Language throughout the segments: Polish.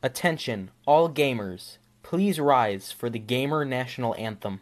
Attention, all gamers. Please rise for the Gamer National Anthem.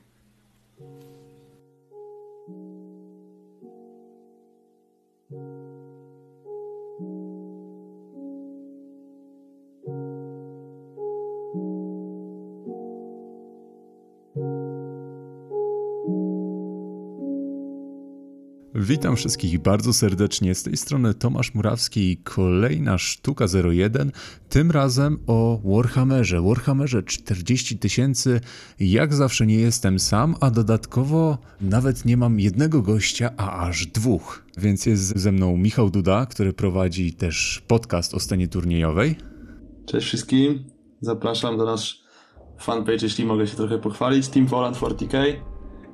Witam wszystkich bardzo serdecznie. Z tej strony Tomasz Murawski i kolejna sztuka 01. Tym razem o Warhammerze. Warhammerze 40 tysięcy. Jak zawsze nie jestem sam, a dodatkowo nawet nie mam jednego gościa, a aż dwóch. Więc jest ze mną Michał Duda, który prowadzi też podcast o scenie turniejowej. Cześć wszystkim. Zapraszam do nasz fanpage, jeśli mogę się trochę pochwalić. Team Volant 40k.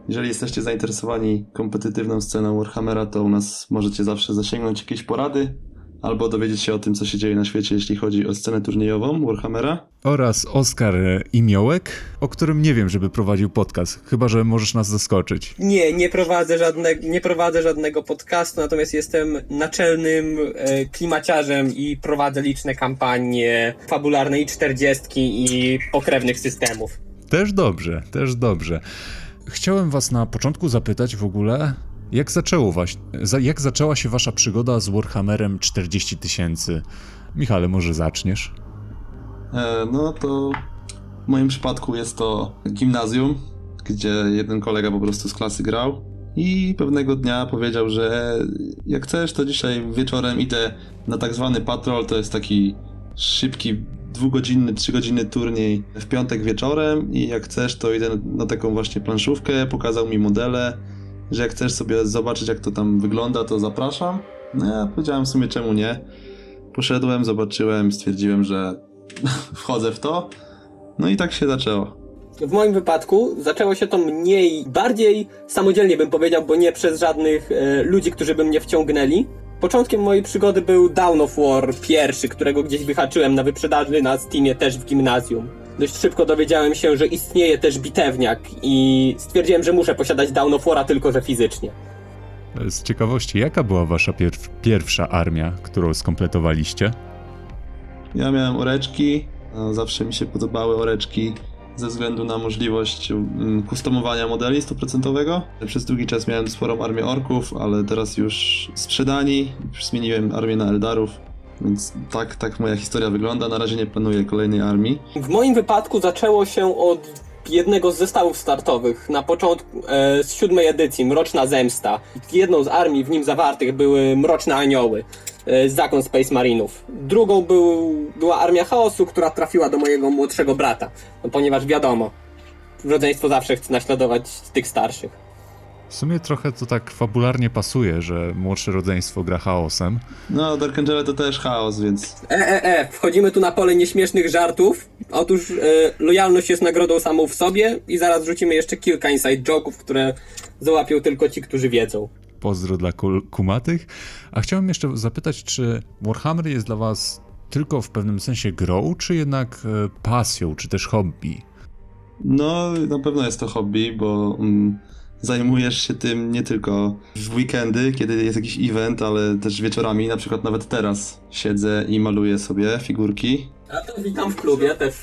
Jeżeli jesteście zainteresowani kompetytywną sceną Warhammera, to u nas możecie zawsze zasięgnąć jakieś porady albo dowiedzieć się o tym, co się dzieje na świecie, jeśli chodzi o scenę turniejową Warhammera. Oraz Oskar Imiołek, o którym nie wiem, żeby prowadził podcast, chyba że możesz nas zaskoczyć. Nie, nie prowadzę, żadne, nie prowadzę żadnego podcastu, natomiast jestem naczelnym e, klimaciarzem i prowadzę liczne kampanie fabularne i czterdziestki i pokrewnych systemów. Też dobrze, też dobrze. Chciałem was na początku zapytać w ogóle, jak zaczęło was, jak zaczęła się wasza przygoda z Warhammerem 40 tysięcy? Michale, może zaczniesz? E, no to w moim przypadku jest to gimnazjum, gdzie jeden kolega po prostu z klasy grał i pewnego dnia powiedział, że jak chcesz, to dzisiaj wieczorem idę na tak zwany patrol, to jest taki szybki, dwugodzinny, trzygodzinny turniej w piątek wieczorem i jak chcesz, to idę na taką właśnie planszówkę, pokazał mi modele, że jak chcesz sobie zobaczyć, jak to tam wygląda, to zapraszam. No ja powiedziałem w sumie czemu nie. Poszedłem, zobaczyłem, stwierdziłem, że wchodzę w to. No i tak się zaczęło. W moim wypadku zaczęło się to mniej, bardziej samodzielnie bym powiedział, bo nie przez żadnych e, ludzi, którzy by mnie wciągnęli. Początkiem mojej przygody był Down of War pierwszy, którego gdzieś wyhaczyłem na wyprzedaży na Steamie też w gimnazjum. Dość szybko dowiedziałem się, że istnieje też bitewniak i stwierdziłem, że muszę posiadać Down of War'a tylko, że fizycznie. Z ciekawości, jaka była wasza pier- pierwsza armia, którą skompletowaliście? Ja miałem oreczki, zawsze mi się podobały oreczki ze względu na możliwość mm, kustomowania modeli 100%. Przez długi czas miałem sporą armię orków, ale teraz już sprzedani, już zmieniłem armię na Eldarów, więc tak, tak moja historia wygląda. Na razie nie planuję kolejnej armii. W moim wypadku zaczęło się od jednego z zestawów startowych. Na początku e, z siódmej edycji, Mroczna Zemsta. Jedną z armii w nim zawartych były Mroczne Anioły, zakon Space Marinów. Drugą był, była Armia Chaosu, która trafiła do mojego młodszego brata. No, ponieważ wiadomo, rodzeństwo zawsze chce naśladować tych starszych. W sumie trochę to tak fabularnie pasuje, że młodsze rodzeństwo gra chaosem. No, Dark Angele to też chaos, więc E, e, e, wchodzimy tu na pole nieśmiesznych żartów. Otóż e, lojalność jest nagrodą samą w sobie i zaraz rzucimy jeszcze kilka inside joke'ów, które załapią tylko ci, którzy wiedzą. Pozdro dla kumatych. A chciałem jeszcze zapytać, czy Warhammer jest dla was tylko w pewnym sensie grą, czy jednak e, pasją, czy też hobby? No, na pewno jest to hobby, bo mm, zajmujesz się tym nie tylko w weekendy, kiedy jest jakiś event, ale też wieczorami. Na przykład nawet teraz siedzę i maluję sobie figurki. A to witam w klubie, też,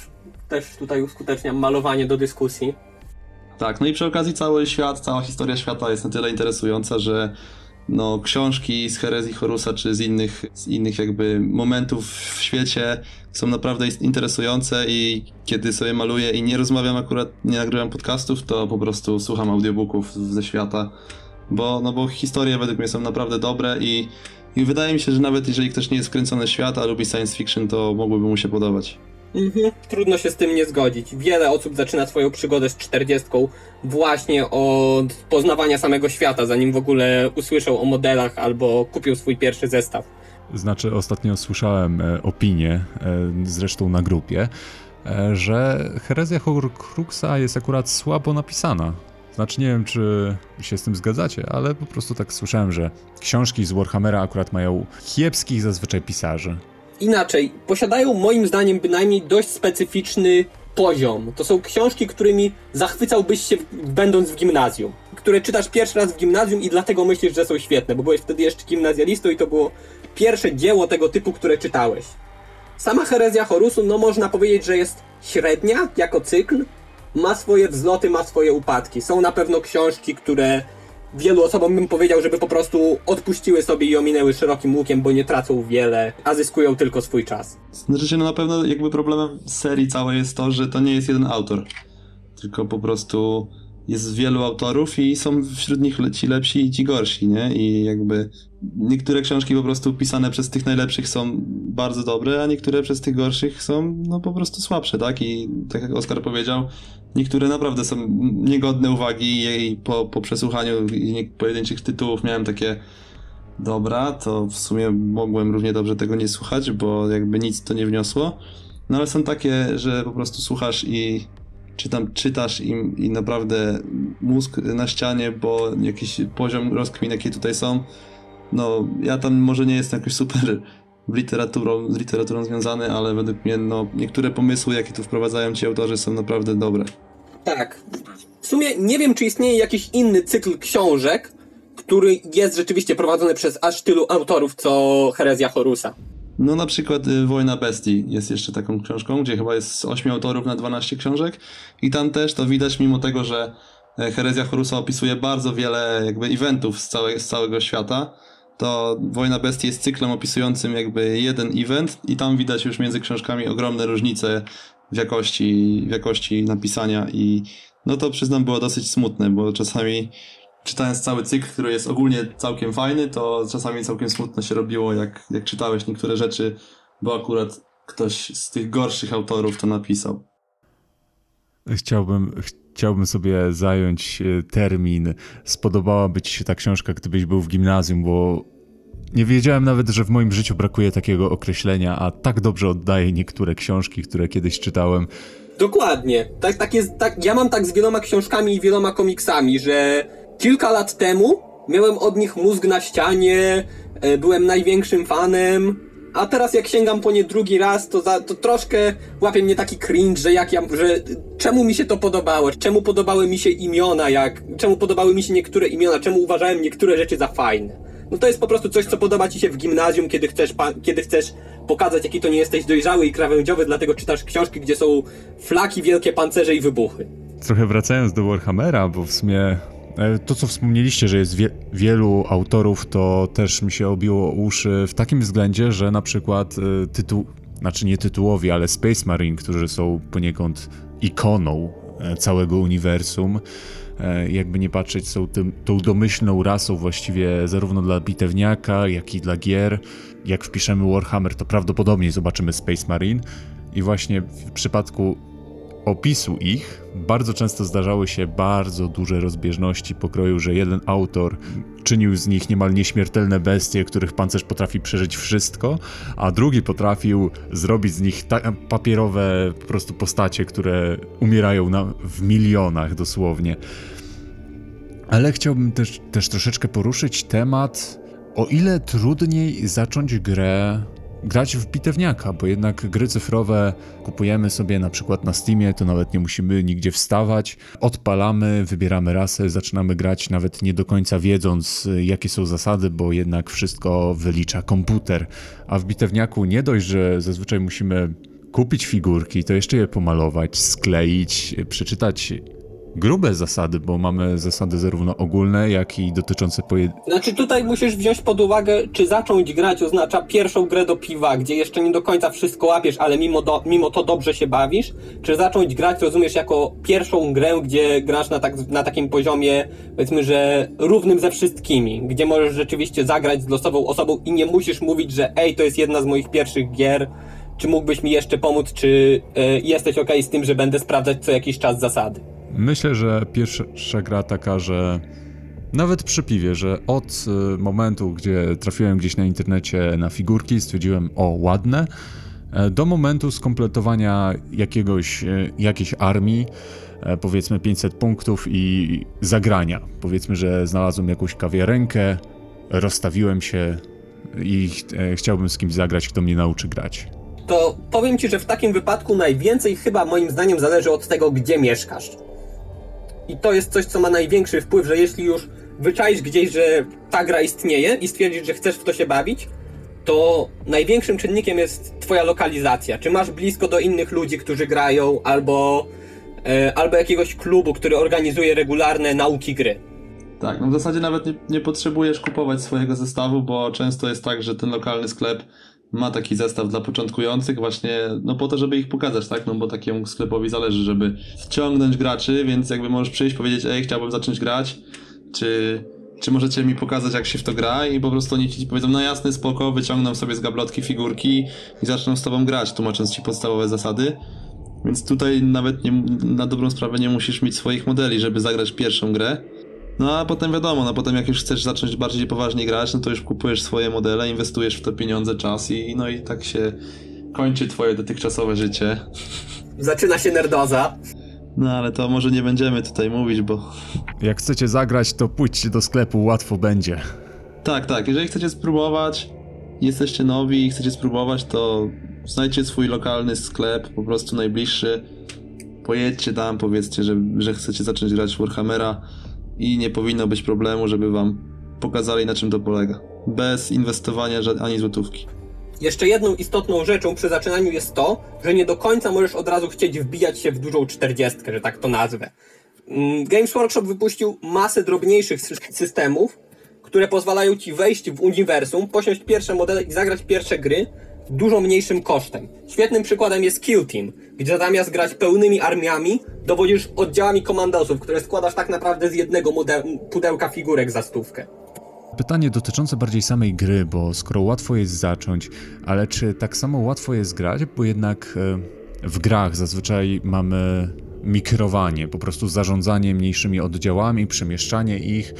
też tutaj uskuteczniam malowanie do dyskusji. Tak, no i przy okazji cały świat, cała historia świata jest na tyle interesująca, że no, książki z herezji Horusa czy z innych, z innych jakby momentów w świecie są naprawdę interesujące i kiedy sobie maluję i nie rozmawiam akurat, nie nagrywam podcastów, to po prostu słucham audiobooków ze świata, bo, no bo historie według mnie są naprawdę dobre i, i wydaje mi się, że nawet jeżeli ktoś nie jest wkręcony w świat, a lubi science fiction, to mogłyby mu się podobać. Mhm. Trudno się z tym nie zgodzić. Wiele osób zaczyna swoją przygodę z 40 właśnie od poznawania samego świata, zanim w ogóle usłyszą o modelach albo kupią swój pierwszy zestaw. Znaczy, ostatnio słyszałem e, opinię, e, zresztą na grupie, e, że herezja Horcruxa jest akurat słabo napisana. Znaczy, nie wiem, czy się z tym zgadzacie, ale po prostu tak słyszałem, że książki z Warhammera akurat mają kiepskich zazwyczaj pisarzy. Inaczej, posiadają moim zdaniem bynajmniej dość specyficzny poziom. To są książki, którymi zachwycałbyś się będąc w gimnazjum. Które czytasz pierwszy raz w gimnazjum i dlatego myślisz, że są świetne, bo byłeś wtedy jeszcze gimnazjalistą i to było pierwsze dzieło tego typu, które czytałeś. Sama herezja Horusu, no można powiedzieć, że jest średnia jako cykl. Ma swoje wzloty, ma swoje upadki. Są na pewno książki, które wielu osobom bym powiedział, żeby po prostu odpuściły sobie i ominęły szerokim łukiem, bo nie tracą wiele, a zyskują tylko swój czas. Znaczy się, no na pewno jakby problemem serii całej jest to, że to nie jest jeden autor. Tylko po prostu jest wielu autorów i są wśród nich ci lepsi i ci gorsi, nie? I jakby niektóre książki po prostu pisane przez tych najlepszych są bardzo dobre, a niektóre przez tych gorszych są no po prostu słabsze, tak? I tak jak Oskar powiedział, niektóre naprawdę są niegodne uwagi i po, po przesłuchaniu pojedynczych tytułów miałem takie dobra, to w sumie mogłem równie dobrze tego nie słuchać, bo jakby nic to nie wniosło. No ale są takie, że po prostu słuchasz i czy tam czytasz i, i naprawdę mózg na ścianie, bo jakiś poziom rozkmin, jakie tutaj są, no ja tam może nie jestem jakoś super w literaturą, z literaturą związany, ale według mnie no, niektóre pomysły, jakie tu wprowadzają ci autorzy są naprawdę dobre. Tak. W sumie nie wiem, czy istnieje jakiś inny cykl książek, który jest rzeczywiście prowadzony przez aż tylu autorów, co Herezja Horusa. No na przykład y, Wojna Bestii jest jeszcze taką książką, gdzie chyba jest 8 autorów na 12 książek. I tam też to widać mimo tego, że e, Herezja Horusa opisuje bardzo wiele jakby eventów z, całe, z całego świata, to Wojna Bestii jest cyklem opisującym jakby jeden event i tam widać już między książkami ogromne różnice w jakości, w jakości napisania i no to przyznam było dosyć smutne, bo czasami czytając cały cykl, który jest ogólnie całkiem fajny, to czasami całkiem smutno się robiło, jak, jak czytałeś niektóre rzeczy, bo akurat ktoś z tych gorszych autorów to napisał. Chciałbym, chciałbym sobie zająć e, termin. Spodobałaby ci się ta książka, gdybyś był w gimnazjum, bo nie wiedziałem nawet, że w moim życiu brakuje takiego określenia, a tak dobrze oddaje niektóre książki, które kiedyś czytałem. Dokładnie. Tak, tak jest, tak, ja mam tak z wieloma książkami i wieloma komiksami, że kilka lat temu miałem od nich mózg na ścianie, e, byłem największym fanem, a teraz jak sięgam po nie drugi raz, to, za, to troszkę łapie mnie taki cringe, że jak ja, że czemu mi się to podobało, czemu podobały mi się imiona, jak, czemu podobały mi się niektóre imiona, czemu uważałem niektóre rzeczy za fajne. No to jest po prostu coś, co podoba ci się w gimnazjum, kiedy chcesz, kiedy chcesz pokazać, jaki to nie jesteś dojrzały i krawędziowy, dlatego czytasz książki, gdzie są flaki, wielkie pancerze i wybuchy. Trochę wracając do Warhammera, bo w sumie to, co wspomnieliście, że jest wie wielu autorów, to też mi się obiło uszy w takim względzie, że na przykład e, tytuł, znaczy nie tytułowi, ale Space Marine, którzy są poniekąd ikoną e, całego uniwersum, jakby nie patrzeć, są tym, tą domyślną rasą właściwie zarówno dla bitewniaka, jak i dla gier. Jak wpiszemy Warhammer, to prawdopodobnie zobaczymy Space Marine. I właśnie w przypadku opisu ich bardzo często zdarzały się bardzo duże rozbieżności pokroju, że jeden autor czynił z nich niemal nieśmiertelne bestie, których pancerz potrafi przeżyć wszystko, a drugi potrafił zrobić z nich papierowe po prostu postacie, które umierają na, w milionach dosłownie. Ale chciałbym też, też troszeczkę poruszyć temat, o ile trudniej zacząć grę grać w bitewniaka, bo jednak gry cyfrowe kupujemy sobie na przykład na Steamie, to nawet nie musimy nigdzie wstawać, odpalamy, wybieramy rasę, zaczynamy grać nawet nie do końca wiedząc jakie są zasady, bo jednak wszystko wylicza komputer. A w bitewniaku nie dość, że zazwyczaj musimy kupić figurki, to jeszcze je pomalować, skleić, przeczytać grube zasady, bo mamy zasady zarówno ogólne, jak i dotyczące pojedynczych. Znaczy tutaj musisz wziąć pod uwagę, czy zacząć grać oznacza pierwszą grę do piwa, gdzie jeszcze nie do końca wszystko łapiesz, ale mimo, do, mimo to dobrze się bawisz, czy zacząć grać rozumiesz jako pierwszą grę, gdzie grasz na, tak, na takim poziomie, powiedzmy, że równym ze wszystkimi, gdzie możesz rzeczywiście zagrać z losową osobą i nie musisz mówić, że ej, to jest jedna z moich pierwszych gier, czy mógłbyś mi jeszcze pomóc, czy y, jesteś ok z tym, że będę sprawdzać co jakiś czas zasady. Myślę, że pierwsza gra taka, że nawet przy piwie, że od y, momentu, gdzie trafiłem gdzieś na internecie na figurki, stwierdziłem, o, ładne, e, do momentu skompletowania jakiegoś, e, jakiejś armii, e, powiedzmy 500 punktów i zagrania. Powiedzmy, że znalazłem jakąś kawiarenkę, rozstawiłem się i chciałbym z kimś zagrać, kto mnie nauczy grać. To powiem ci, że w takim wypadku najwięcej chyba moim zdaniem zależy od tego, gdzie mieszkasz. I to jest coś, co ma największy wpływ, że jeśli już wyczaisz gdzieś, że ta gra istnieje i stwierdzisz, że chcesz w to się bawić, to największym czynnikiem jest twoja lokalizacja. Czy masz blisko do innych ludzi, którzy grają, albo, e, albo jakiegoś klubu, który organizuje regularne nauki gry. Tak, no w zasadzie nawet nie, nie potrzebujesz kupować swojego zestawu, bo często jest tak, że ten lokalny sklep ma taki zestaw dla początkujących właśnie, no po to, żeby ich pokazać, tak? No bo takiemu sklepowi zależy, żeby wciągnąć graczy, więc jakby możesz przyjść, powiedzieć, ej, chciałbym zacząć grać, czy, czy możecie mi pokazać, jak się w to gra i po prostu oni ci powiedzą, no jasny, spoko, wyciągną sobie z gablotki figurki i zaczną z tobą grać, tłumacząc ci podstawowe zasady. Więc tutaj nawet nie, na dobrą sprawę nie musisz mieć swoich modeli, żeby zagrać pierwszą grę. No a potem wiadomo, no potem jak już chcesz zacząć bardziej poważnie grać, no to już kupujesz swoje modele, inwestujesz w to pieniądze, czas i no i tak się kończy twoje dotychczasowe życie. Zaczyna się nerdoza. No ale to może nie będziemy tutaj mówić, bo Jak chcecie zagrać, to pójdźcie do sklepu, łatwo będzie. tak, tak, jeżeli chcecie spróbować, jesteście nowi i chcecie spróbować, to znajdźcie swój lokalny sklep, po prostu najbliższy. Pojedźcie tam, powiedzcie, że, że chcecie zacząć grać w Warhammera i nie powinno być problemu, żeby wam pokazali na czym to polega. Bez inwestowania ani złotówki. Jeszcze jedną istotną rzeczą przy zaczynaniu jest to, że nie do końca możesz od razu chcieć wbijać się w dużą czterdziestkę, że tak to nazwę. Mm, Games Workshop wypuścił masę drobniejszych sy- systemów, które pozwalają ci wejść w uniwersum, posiąść pierwsze modele i zagrać pierwsze gry dużo mniejszym kosztem. Świetnym przykładem jest Kill Team, gdzie zamiast grać pełnymi armiami, dowodzisz oddziałami komandosów, które składasz tak naprawdę z jednego pudełka figurek za stówkę. Pytanie dotyczące bardziej samej gry, bo skoro łatwo jest zacząć, ale czy tak samo łatwo jest grać, bo jednak e, w grach zazwyczaj mamy mikrowanie, po prostu zarządzanie mniejszymi oddziałami, przemieszczanie ich,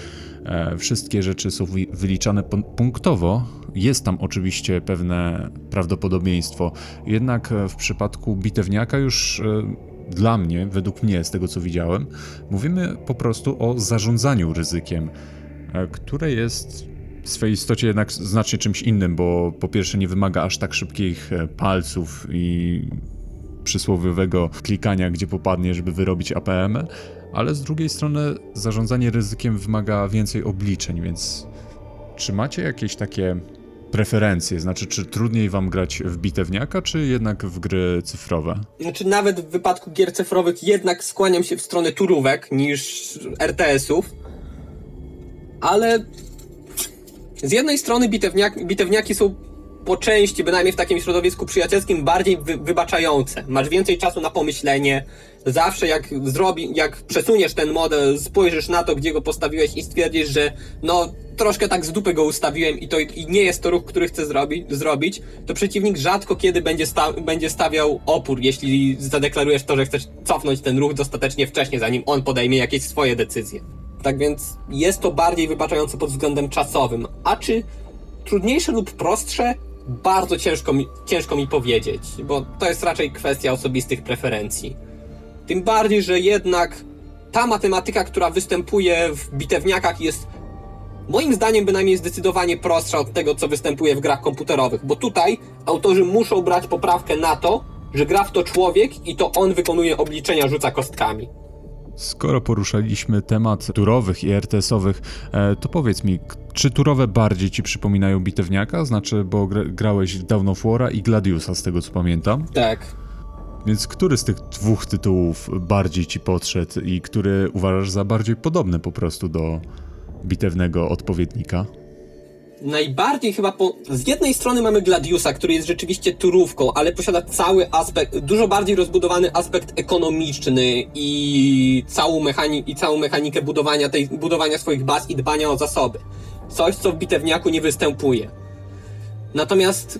wszystkie rzeczy są wyliczane punktowo. Jest tam oczywiście pewne prawdopodobieństwo, jednak e, w przypadku bitewniaka już e, dla mnie, według mnie, z tego co widziałem, mówimy po prostu o zarządzaniu ryzykiem e, które jest w swej istocie jednak znacznie czymś innym, bo po pierwsze nie wymaga aż tak szybkich e, palców i przysłowiowego klikania, gdzie popadnie, żeby wyrobić APM, ale z drugiej strony zarządzanie ryzykiem wymaga więcej obliczeń, więc czy macie jakieś takie preferencje? Znaczy, czy trudniej wam grać w bitewniaka, czy jednak w gry cyfrowe? Znaczy nawet w wypadku gier cyfrowych jednak skłaniam się w stronę turówek niż RTS-ów. Ale z jednej strony bitewniak, bitewniaki są po części, bynajmniej w takim środowisku przyjacielskim, bardziej wy, wybaczające. Masz więcej czasu na pomyślenie. Zawsze jak zrobi, jak przesuniesz ten model, spojrzysz na to, gdzie go postawiłeś i stwierdzisz, że no troszkę tak z dupy go ustawiłem i to i nie jest to ruch, który chcę zrobi, zrobić, to przeciwnik rzadko kiedy będzie, sta, będzie stawiał opór, jeśli zadeklarujesz to, że chcesz cofnąć ten ruch dostatecznie wcześnie, zanim on podejmie jakieś swoje decyzje. Tak więc jest to bardziej wybaczające pod względem czasowym. A czy trudniejsze lub prostsze? Bardzo ciężko mi, ciężko mi powiedzieć, bo to jest raczej kwestia osobistych preferencji. Tym bardziej, że jednak ta matematyka, która występuje w bitewniakach jest moim zdaniem bynajmniej zdecydowanie prostsza od tego, co występuje w grach komputerowych, bo tutaj autorzy muszą brać poprawkę na to, że gra w to człowiek i to on wykonuje obliczenia, rzuca kostkami. Skoro poruszaliśmy temat turowych i RTS-owych, e, to powiedz mi, czy turowe bardziej ci przypominają bitewniaka? Znaczy, bo gra- grałeś w Dawn of War'a i Gladiusa, z tego co pamiętam. Tak. Więc który z tych dwóch tytułów bardziej ci podszedł i który uważasz za bardziej podobny po prostu do bitewnego odpowiednika? Najbardziej chyba po... Z jednej strony mamy Gladiusa, który jest rzeczywiście turówką, ale posiada cały aspekt, dużo bardziej rozbudowany aspekt ekonomiczny i całą, mechani... i całą mechanikę budowania, tej... budowania swoich baz i dbania o zasoby. Coś, co w bitewniaku nie występuje. Natomiast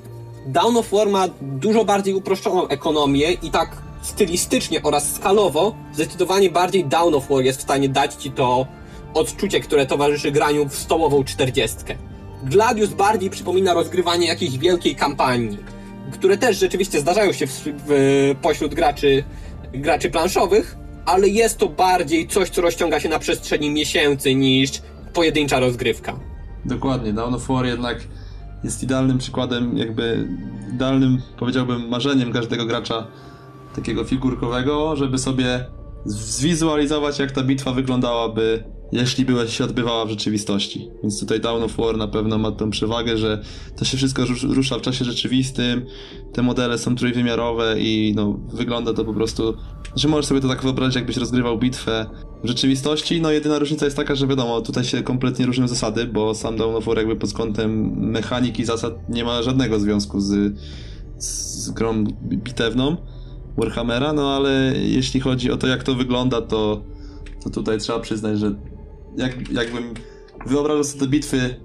Dawn of War ma dużo bardziej uproszczoną ekonomię i tak stylistycznie oraz skalowo zdecydowanie bardziej Dawn of War jest w stanie dać ci to odczucie, które towarzyszy graniu w stołową czterdziestkę. Gladius bardziej przypomina rozgrywanie jakiejś wielkiej kampanii, które też rzeczywiście zdarzają się w, w, pośród graczy, graczy planszowych, ale jest to bardziej coś, co rozciąga się na przestrzeni miesięcy niż pojedyncza rozgrywka. Dokładnie, Dawn of War jednak jest idealnym przykładem, jakby idealnym, powiedziałbym, marzeniem każdego gracza takiego figurkowego, żeby sobie zwizualizować, jak ta bitwa wyglądałaby jeśli by się odbywała w rzeczywistości. Więc tutaj Dawn of War na pewno ma tą przewagę, że to się wszystko rusz- rusza w czasie rzeczywistym, te modele są trójwymiarowe i no, wygląda to po prostu, że możesz sobie to tak wyobrazić, jakbyś rozgrywał bitwę w rzeczywistości. No jedyna różnica jest taka, że wiadomo, tutaj się kompletnie różnią zasady, bo sam Dawn of War jakby pod kątem mechaniki zasad nie ma żadnego związku z, z grą bitewną Warhammera, no ale jeśli chodzi o to, jak to wygląda, to, to tutaj trzeba przyznać, że jak, jakbym wyobrażał sobie te bitwy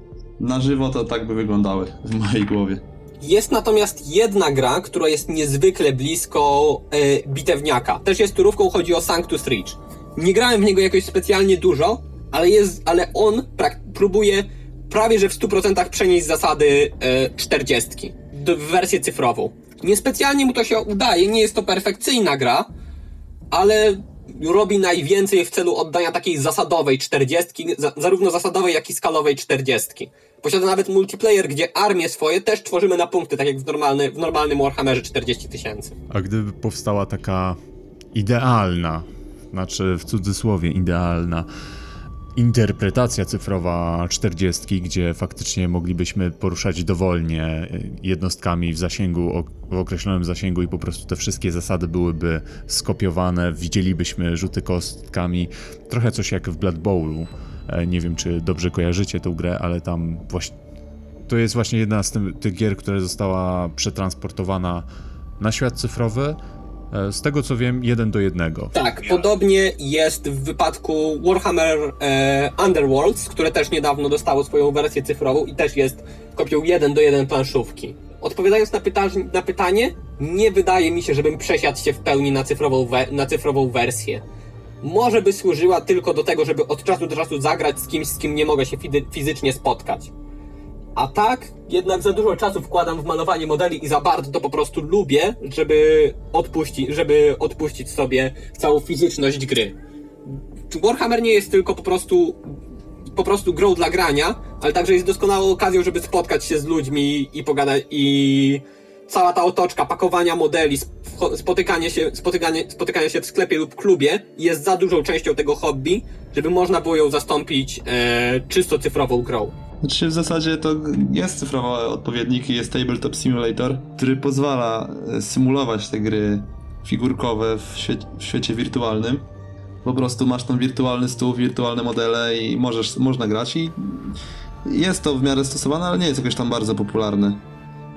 na żywo, to tak by wyglądały w mojej głowie. Jest natomiast jedna gra, która jest niezwykle blisko e, bitewniaka. Też jest turówką, chodzi o Sanctus Reach. Nie grałem w niego jakoś specjalnie dużo, ale jest, ale on próbuje prawie że w 100% przenieść zasady e, 40 do, w wersję cyfrową. Niespecjalnie mu to się udaje, nie jest to perfekcyjna gra, ale robi najwięcej w celu oddania takiej zasadowej 40, za, zarówno zasadowej, jak i skalowej 40. Posiada nawet multiplayer, gdzie armię swoje też tworzymy na punkty, tak jak w, normalny, w normalnym Warhammerze 40 tysięcy. A gdyby powstała taka idealna, znaczy w cudzysłowie idealna, interpretacja cyfrowa 40, gdzie faktycznie moglibyśmy poruszać dowolnie jednostkami w zasięgu, w określonym zasięgu i po prostu te wszystkie zasady byłyby skopiowane, widzielibyśmy rzuty kostkami, trochę coś jak w Blood Bowlu. E, Nie wiem, czy dobrze kojarzycie tę grę, ale tam właśnie to jest właśnie jedna z tych gier, która została przetransportowana na świat cyfrowy. E, Z tego co wiem, jeden do jednego. Tak, podobnie jest w wypadku Warhammer e, Underworlds, które też niedawno dostało swoją wersję cyfrową i też jest kopią 1 do 1 planszówki. Odpowiadając na, pyta- na pytanie, nie wydaje mi się, żebym przesiadł się w pełni na cyfrową, na cyfrową wersję. Może by służyła tylko do tego, żeby od czasu do czasu zagrać z kimś, z kim nie mogę się fizy- fizycznie spotkać. A tak, jednak za dużo czasu wkładam w malowanie modeli i za bardzo to po prostu lubię, żeby odpuścić, żeby odpuścić sobie całą fizyczność gry. Warhammer nie jest tylko po prostu po prostu grą dla grania, ale także jest doskonałą okazją, żeby spotkać się z ludźmi i pogadać i cała ta otoczka pakowania modeli, sp- spotykanie się, spotykanie, spotykanie się w sklepie lub klubie jest za dużą częścią tego hobby, żeby można było ją zastąpić e, czysto cyfrową grą. Znaczy w zasadzie to jest cyfrowy odpowiednik jest Tabletop Simulator, który pozwala e, symulować te gry figurkowe w, świe w świecie wirtualnym. Po prostu masz tam wirtualny stół, wirtualne modele i możesz, można grać i jest to w miarę stosowane, ale nie jest jakoś tam bardzo popularne.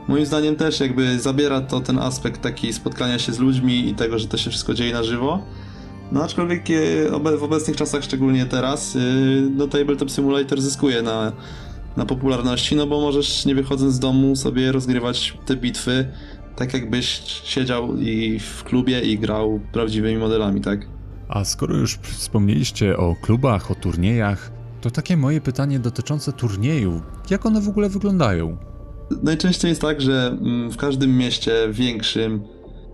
Moim zdaniem też jakby zabiera to ten aspekt taki spotkania się z ludźmi i tego, że to się wszystko dzieje na żywo. No aczkolwiek e, w obecnych czasach, szczególnie teraz, e, no Tabletop Simulator zyskuje na, na popularności, no bo możesz nie wychodząc z domu sobie rozgrywać te bitwy tak jakbyś siedział i w klubie i grał prawdziwymi modelami, tak? A skoro już wspomnieliście o klubach, o turniejach, to takie moje pytanie dotyczące turniejów. Jak one w ogóle wyglądają? Najczęściej jest tak, że mm, w każdym mieście większym,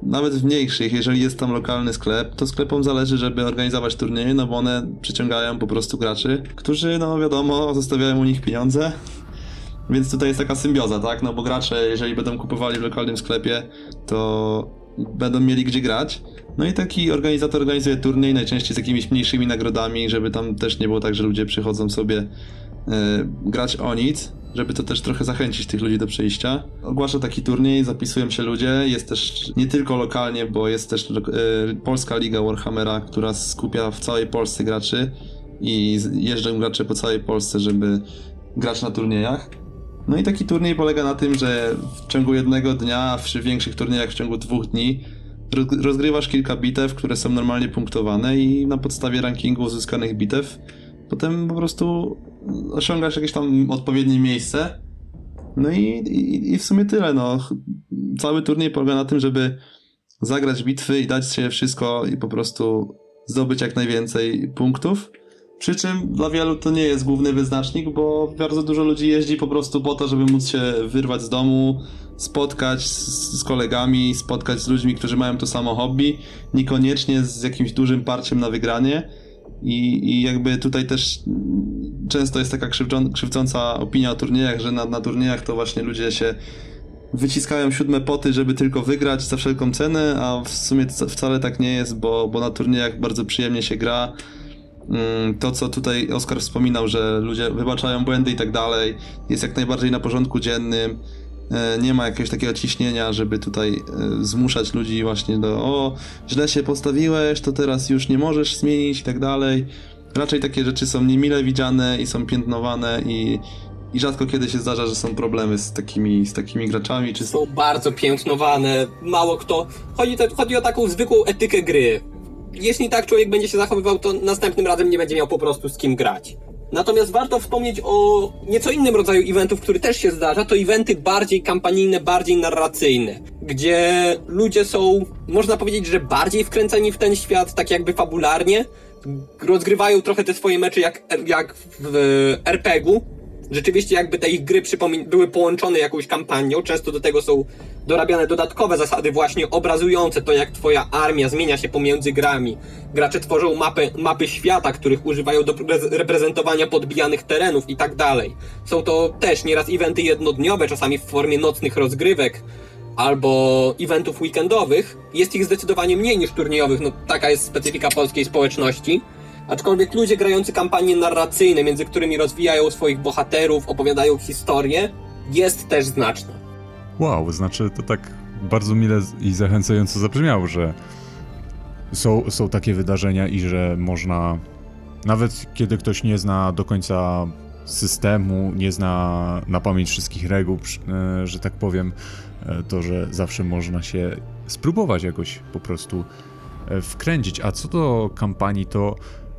nawet w mniejszych, jeżeli jest tam lokalny sklep, to sklepom zależy, żeby organizować turnieje, no bo one przyciągają po prostu graczy, którzy, no wiadomo, zostawiają u nich pieniądze. Więc tutaj jest taka symbioza, tak? No bo gracze, jeżeli będą kupowali w lokalnym sklepie, to będą mieli gdzie grać. No i taki organizator organizuje turniej, najczęściej z jakimiś mniejszymi nagrodami, żeby tam też nie było tak, że ludzie przychodzą sobie e, grać o nic, żeby to też trochę zachęcić tych ludzi do przyjścia. Ogłasza taki turniej, zapisują się ludzie, jest też nie tylko lokalnie, bo jest też e, Polska Liga Warhammera, która skupia w całej Polsce graczy i jeżdżą gracze po całej Polsce, żeby grać na turniejach. No i taki turniej polega na tym, że w ciągu jednego dnia, przy większych turniejach w ciągu dwóch dni roz- rozgrywasz kilka bitew, które są normalnie punktowane i na podstawie rankingu uzyskanych bitew potem po prostu osiągasz jakieś tam odpowiednie miejsce. No i, i, i w sumie tyle. No. Cały turniej polega na tym, żeby zagrać bitwy i dać się wszystko i po prostu zdobyć jak najwięcej punktów. Przy czym dla wielu to nie jest główny wyznacznik, bo bardzo dużo ludzi jeździ po prostu po to, żeby móc się wyrwać z domu, spotkać z, z kolegami, spotkać z ludźmi, którzy mają to samo hobby, niekoniecznie z jakimś dużym parciem na wygranie. I, I jakby tutaj też często jest taka krzywdzą, krzywdząca opinia o turniejach, że na, na turniejach to właśnie ludzie się wyciskają siódme poty, żeby tylko wygrać za wszelką cenę, a w sumie wcale tak nie jest, bo, bo na turniejach bardzo przyjemnie się gra. mm, to, co tutaj Oskar wspominał, że ludzie wybaczają błędy i tak dalej, jest jak najbardziej na porządku dziennym. E, Nie ma jakiegoś takiego ciśnienia, żeby tutaj e, zmuszać ludzi właśnie do o, źle się postawiłeś, to teraz już nie możesz zmienić i tak dalej. Raczej takie rzeczy są niemile widziane i są piętnowane i, i rzadko kiedy się zdarza, że są problemy z takimi, z takimi graczami, czy Są bardzo piętnowane, mało kto. Chodzi, chodzi o taką zwykłą etykę gry. Jeśli tak człowiek będzie się zachowywał, to następnym razem nie będzie miał po prostu z kim grać. Natomiast warto wspomnieć o nieco innym rodzaju eventów, który też się zdarza. To eventy bardziej kampanijne, bardziej narracyjne, gdzie ludzie są, można powiedzieć, że bardziej wkręceni w ten świat, tak jakby fabularnie. Rozgrywają trochę te swoje mecze jak, jak w RPG-u, rzeczywiście jakby te ich gry były połączone jakąś kampanią. Często do tego są dorabiane dodatkowe zasady właśnie obrazujące to, jak twoja armia zmienia się pomiędzy grami. Gracze tworzą mapy, mapy świata, których używają do pre- reprezentowania podbijanych terenów i tak dalej. Są to też nieraz eventy jednodniowe, czasami w formie nocnych rozgrywek albo eventów weekendowych. Jest ich zdecydowanie mniej niż turniejowych, no taka jest specyfika polskiej społeczności. Aczkolwiek ludzie grający kampanie narracyjne, między którymi rozwijają swoich bohaterów, opowiadają historię, jest też znaczna. Wow, znaczy to tak bardzo mile i zachęcająco zabrzmiało, że są, są takie wydarzenia i że można, nawet kiedy ktoś nie zna do końca systemu, nie zna na pamięć wszystkich reguł, e, że tak powiem, e, to że zawsze można się spróbować jakoś po prostu e, wkręcić. A co do kampanii, to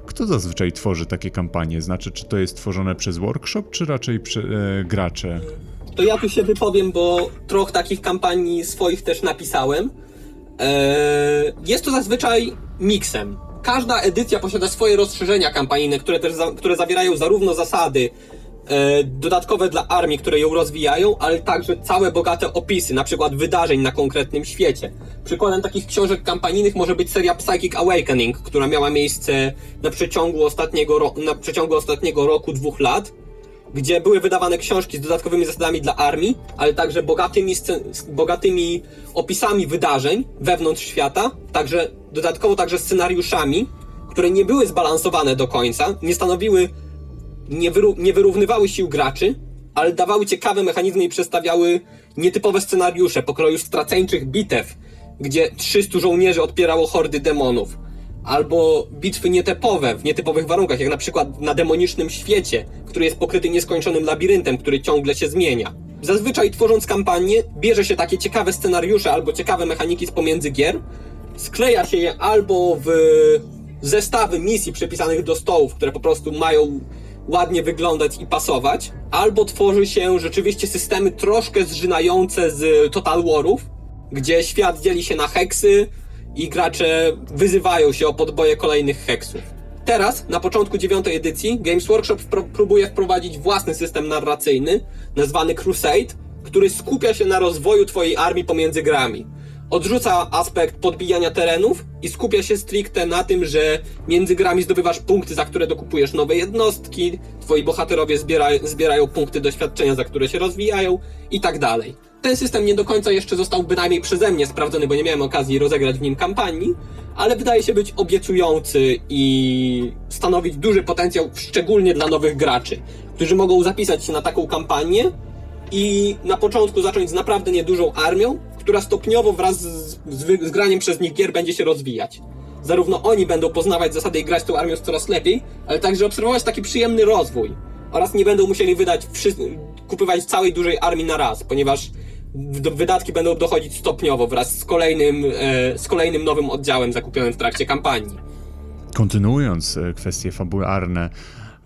kto zazwyczaj tworzy takie kampanie? Znaczy, czy to jest tworzone przez workshop, czy raczej przy, e, gracze? To ja tu się wypowiem, bo trochę takich kampanii swoich też napisałem. Eee, jest to zazwyczaj miksem. Każda edycja posiada swoje rozszerzenia kampanijne, które też za, które zawierają zarówno zasady e, dodatkowe dla armii, które ją rozwijają, ale także całe bogate opisy, na przykład wydarzeń na konkretnym świecie. Przykładem takich książek kampanijnych może być seria Psychic Awakening, która miała miejsce na przeciągu ostatniego, na przeciągu ostatniego roku, dwóch lat gdzie były wydawane książki z dodatkowymi zasadami dla armii, ale także bogatymi, bogatymi opisami wydarzeń wewnątrz świata, także dodatkowo także scenariuszami, które nie były zbalansowane do końca, nie stanowiły, nie, wyru- nie wyrównywały sił graczy, ale dawały ciekawe mechanizmy i przedstawiały nietypowe scenariusze pokroju straceńczych bitew, gdzie 300 żołnierzy odpierało hordy demonów albo bitwy nietypowe, w nietypowych warunkach, jak na przykład na demonicznym świecie, który jest pokryty nieskończonym labiryntem, który ciągle się zmienia. Zazwyczaj tworząc kampanię, bierze się takie ciekawe scenariusze albo ciekawe mechaniki z pomiędzy gier, skleja się je albo w zestawy misji przypisanych do stołów, które po prostu mają ładnie wyglądać i pasować, albo tworzy się rzeczywiście systemy troszkę zżynające z Total Warów, gdzie świat dzieli się na heksy i gracze wyzywają się o podboje kolejnych heksów. Teraz, na początku dziewiątej edycji, Games Workshop próbuje wprowadzić własny system narracyjny, nazwany Crusade, który skupia się na rozwoju twojej armii pomiędzy grami. Odrzuca aspekt podbijania terenów i skupia się stricte na tym, że między grami zdobywasz punkty, za które dokupujesz nowe jednostki, twoi bohaterowie zbiera, zbierają punkty doświadczenia, za które się rozwijają i tak dalej. Ten system nie do końca jeszcze został bynajmniej przeze mnie sprawdzony, bo nie miałem okazji rozegrać w nim kampanii, ale wydaje się być obiecujący i stanowić duży potencjał, szczególnie dla nowych graczy, którzy mogą zapisać się na taką kampanię i na początku zacząć z naprawdę niedużą armią, która stopniowo wraz z, z, z graniem przez nich gier będzie się rozwijać. Zarówno oni będą poznawać zasady i grać tą armią coraz lepiej, ale także obserwować taki przyjemny rozwój. Oraz nie będą musieli wydać kupywać całej dużej armii na raz, ponieważ wydatki będą dochodzić stopniowo wraz z kolejnym, e, z kolejnym nowym oddziałem zakupionym w trakcie kampanii. Kontynuując e, kwestie fabularne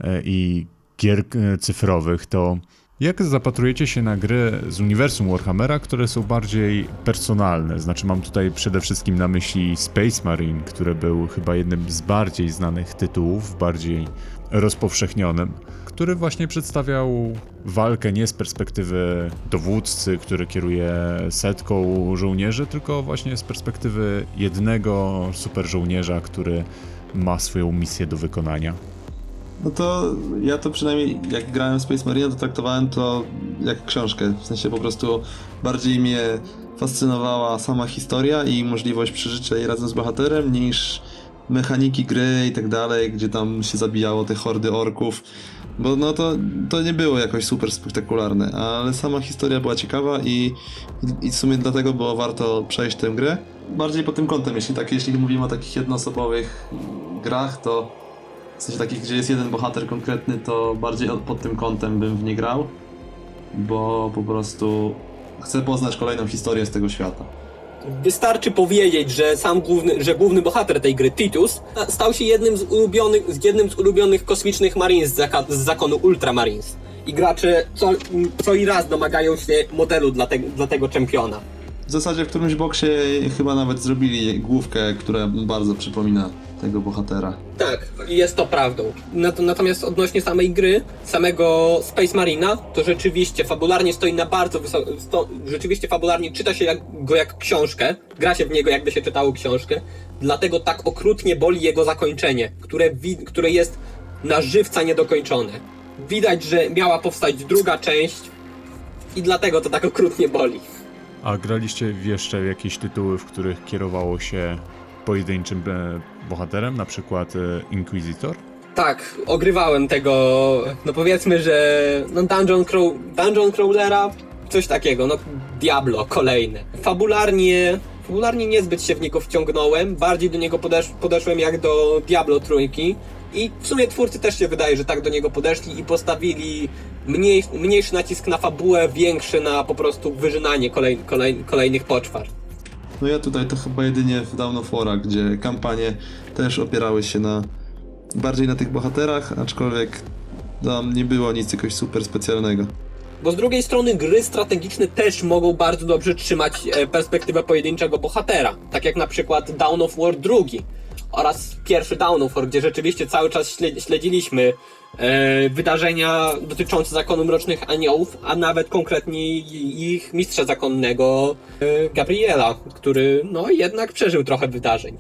e, i gier e, cyfrowych, to jak zapatrujecie się na gry z uniwersum Warhammera, które są bardziej personalne? Znaczy mam tutaj przede wszystkim na myśli Space Marine, który był chyba jednym z bardziej znanych tytułów, bardziej rozpowszechnionym, który właśnie przedstawiał walkę nie z perspektywy dowódcy, który kieruje setką żołnierzy, tylko właśnie z perspektywy jednego super żołnierza, który ma swoją misję do wykonania. No to ja to przynajmniej jak grałem w Space Marine, to traktowałem to jak książkę. W sensie po prostu bardziej mnie fascynowała sama historia i możliwość przeżycia jej razem z bohaterem niż mechaniki gry i tak dalej, gdzie tam się zabijało te hordy orków. Bo no to, to nie było jakoś super spektakularne, ale sama historia była ciekawa i, i w sumie dlatego było warto przejść tę grę. Bardziej pod tym kątem, jeśli tak, jeśli mówimy o takich jednoosobowych grach, to w sensie takich, gdzie jest jeden bohater konkretny, to bardziej od- pod tym kątem bym w nie grał, bo po prostu chcę poznać kolejną historię z tego świata. Wystarczy powiedzieć, że sam główny, że główny bohater tej gry, Titus, stał się jednym z ulubionych, jednym z ulubionych kosmicznych marines z, zaka, z zakonu Ultramarines. I gracze co, co i raz domagają się modelu dla, te, dla tego czempiona. W zasadzie w którymś boksie chyba nawet zrobili główkę, która bardzo przypomina tego bohatera. Tak, jest to prawdą. Nat- Natomiast odnośnie samej gry, samego Space Marina, to rzeczywiście fabularnie stoi na bardzo wysokim. Rzeczywiście fabularnie czyta się go jak książkę, gra się w niego jakby się czytało książkę, dlatego tak okrutnie boli jego zakończenie, które, które jest na żywca niedokończone. Widać, że miała powstać druga część i dlatego to tak okrutnie boli. A graliście w jeszcze jakieś tytuły, w których kierowało się pojedynczym e, bohaterem, na przykład e, Inquisitor? Tak, ogrywałem tego, no powiedzmy, że no Dungeon, Crow, Dungeon Crawlera, coś takiego, no Diablo, kolejne. Fabularnie, fabularnie niezbyt się w niego wciągnąłem, bardziej do niego podesz, podeszłem jak do Diablo trójki i w sumie twórcy też się wydaje, że tak do niego podeszli i postawili mniej, mniejszy nacisk na fabułę, większy na po prostu wyżynanie kolej, kolej, kolejnych poczwar. No ja tutaj to chyba jedynie w Dawn of War'a, gdzie kampanie też opierały się na bardziej na tych bohaterach, aczkolwiek tam nie było nic jakoś super specjalnego. Bo z drugiej strony gry strategiczne też mogą bardzo dobrze trzymać e, perspektywę pojedynczego bohatera. Tak jak na przykład Dawn of War II oraz pierwszy War, gdzie rzeczywiście cały czas śle- śledziliśmy e, wydarzenia dotyczące zakonu Mrocznych Aniołów, a nawet konkretnie ich mistrza zakonnego e, Gabriela, który no jednak przeżył trochę wydarzeń.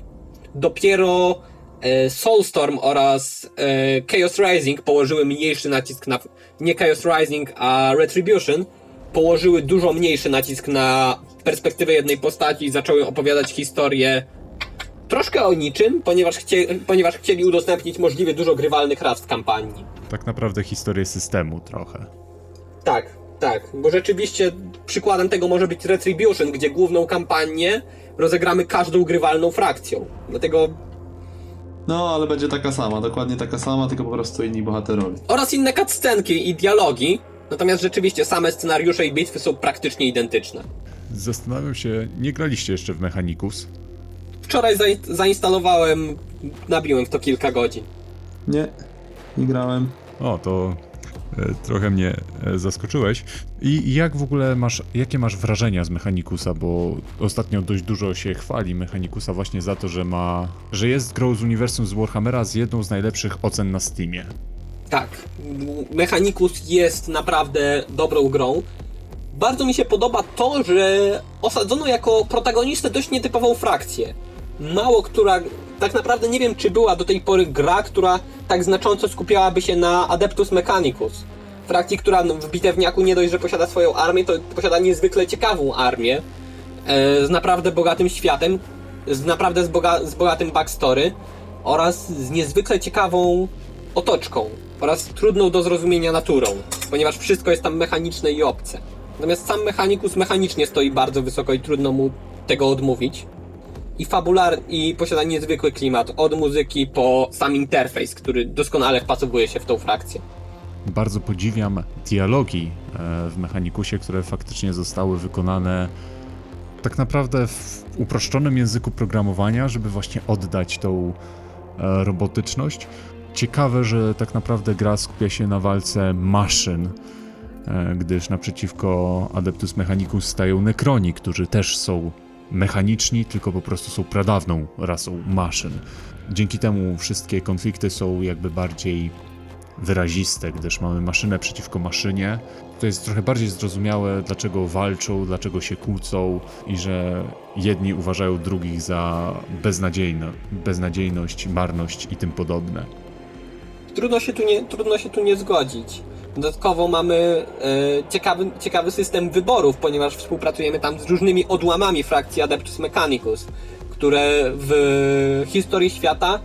Dopiero e, Soulstorm oraz e, Chaos Rising położyły mniejszy nacisk na. Nie Chaos Rising, a Retribution położyły dużo mniejszy nacisk na perspektywę jednej postaci i zaczęły opowiadać historię troszkę o niczym, ponieważ, chcie, ponieważ chcieli udostępnić możliwie dużo grywalnych raz w kampanii. Tak naprawdę historię systemu trochę. Tak, tak, bo rzeczywiście przykładem tego może być Retribution, gdzie główną kampanię rozegramy każdą grywalną frakcją. Dlatego No, ale będzie taka sama, dokładnie taka sama, tylko po prostu inni bohaterowie. oraz inne cutscenki i dialogi. Natomiast rzeczywiście same scenariusze i bitwy są praktycznie identyczne. Zastanawiam się, nie graliście jeszcze w Mechanicus? Wczoraj zain- zainstalowałem, nabiłem w to kilka godzin. Nie, nie grałem. O, to e, trochę mnie e, zaskoczyłeś. I jak w ogóle masz, jakie masz wrażenia z Mechanicusa, bo ostatnio dość dużo się chwali Mechanicusa właśnie za to, że ma, że jest grą z uniwersum z Warhammera z jedną z najlepszych ocen na Steamie. Tak, Mechanicus jest naprawdę dobrą grą. Bardzo mi się podoba to, że osadzono jako protagonistę dość nietypową frakcję. Mało która, tak naprawdę nie wiem, czy była do tej pory gra, która tak znacząco skupiałaby się na Adeptus Mechanicus. Frakcji, która w bitewniaku nie dość, że posiada swoją armię, to posiada niezwykle ciekawą armię e, z naprawdę bogatym światem, z naprawdę z, boga, z bogatym backstory oraz z niezwykle ciekawą otoczką oraz trudną do zrozumienia naturą, ponieważ wszystko jest tam mechaniczne i obce. Natomiast sam mechanikus mechanicznie stoi bardzo wysoko i trudno mu tego odmówić. I fabular i posiada niezwykły klimat, od muzyki po sam interfejs, który doskonale wpasowuje się w tą frakcję. Bardzo podziwiam dialogi e, w Mechanicusie, które faktycznie zostały wykonane tak naprawdę w uproszczonym języku programowania, żeby właśnie oddać tą e, robotyczność. Ciekawe, że tak naprawdę gra skupia się na walce maszyn, e, gdyż naprzeciwko Adeptus Mechanicus stają Necroni, którzy też są mechaniczni, tylko po prostu są pradawną rasą maszyn. Dzięki temu wszystkie konflikty są jakby bardziej wyraziste, gdyż mamy maszynę przeciwko maszynie. To jest trochę bardziej zrozumiałe, dlaczego walczą, dlaczego się kłócą i że jedni uważają drugich za beznadziejno, beznadziejność, marność i tym podobne. Trudno się tu nie, trudno się tu nie zgodzić. Dodatkowo mamy e, ciekawy, ciekawy system wyborów, ponieważ współpracujemy tam z różnymi odłamami frakcji Adeptus Mechanicus, które w historii świata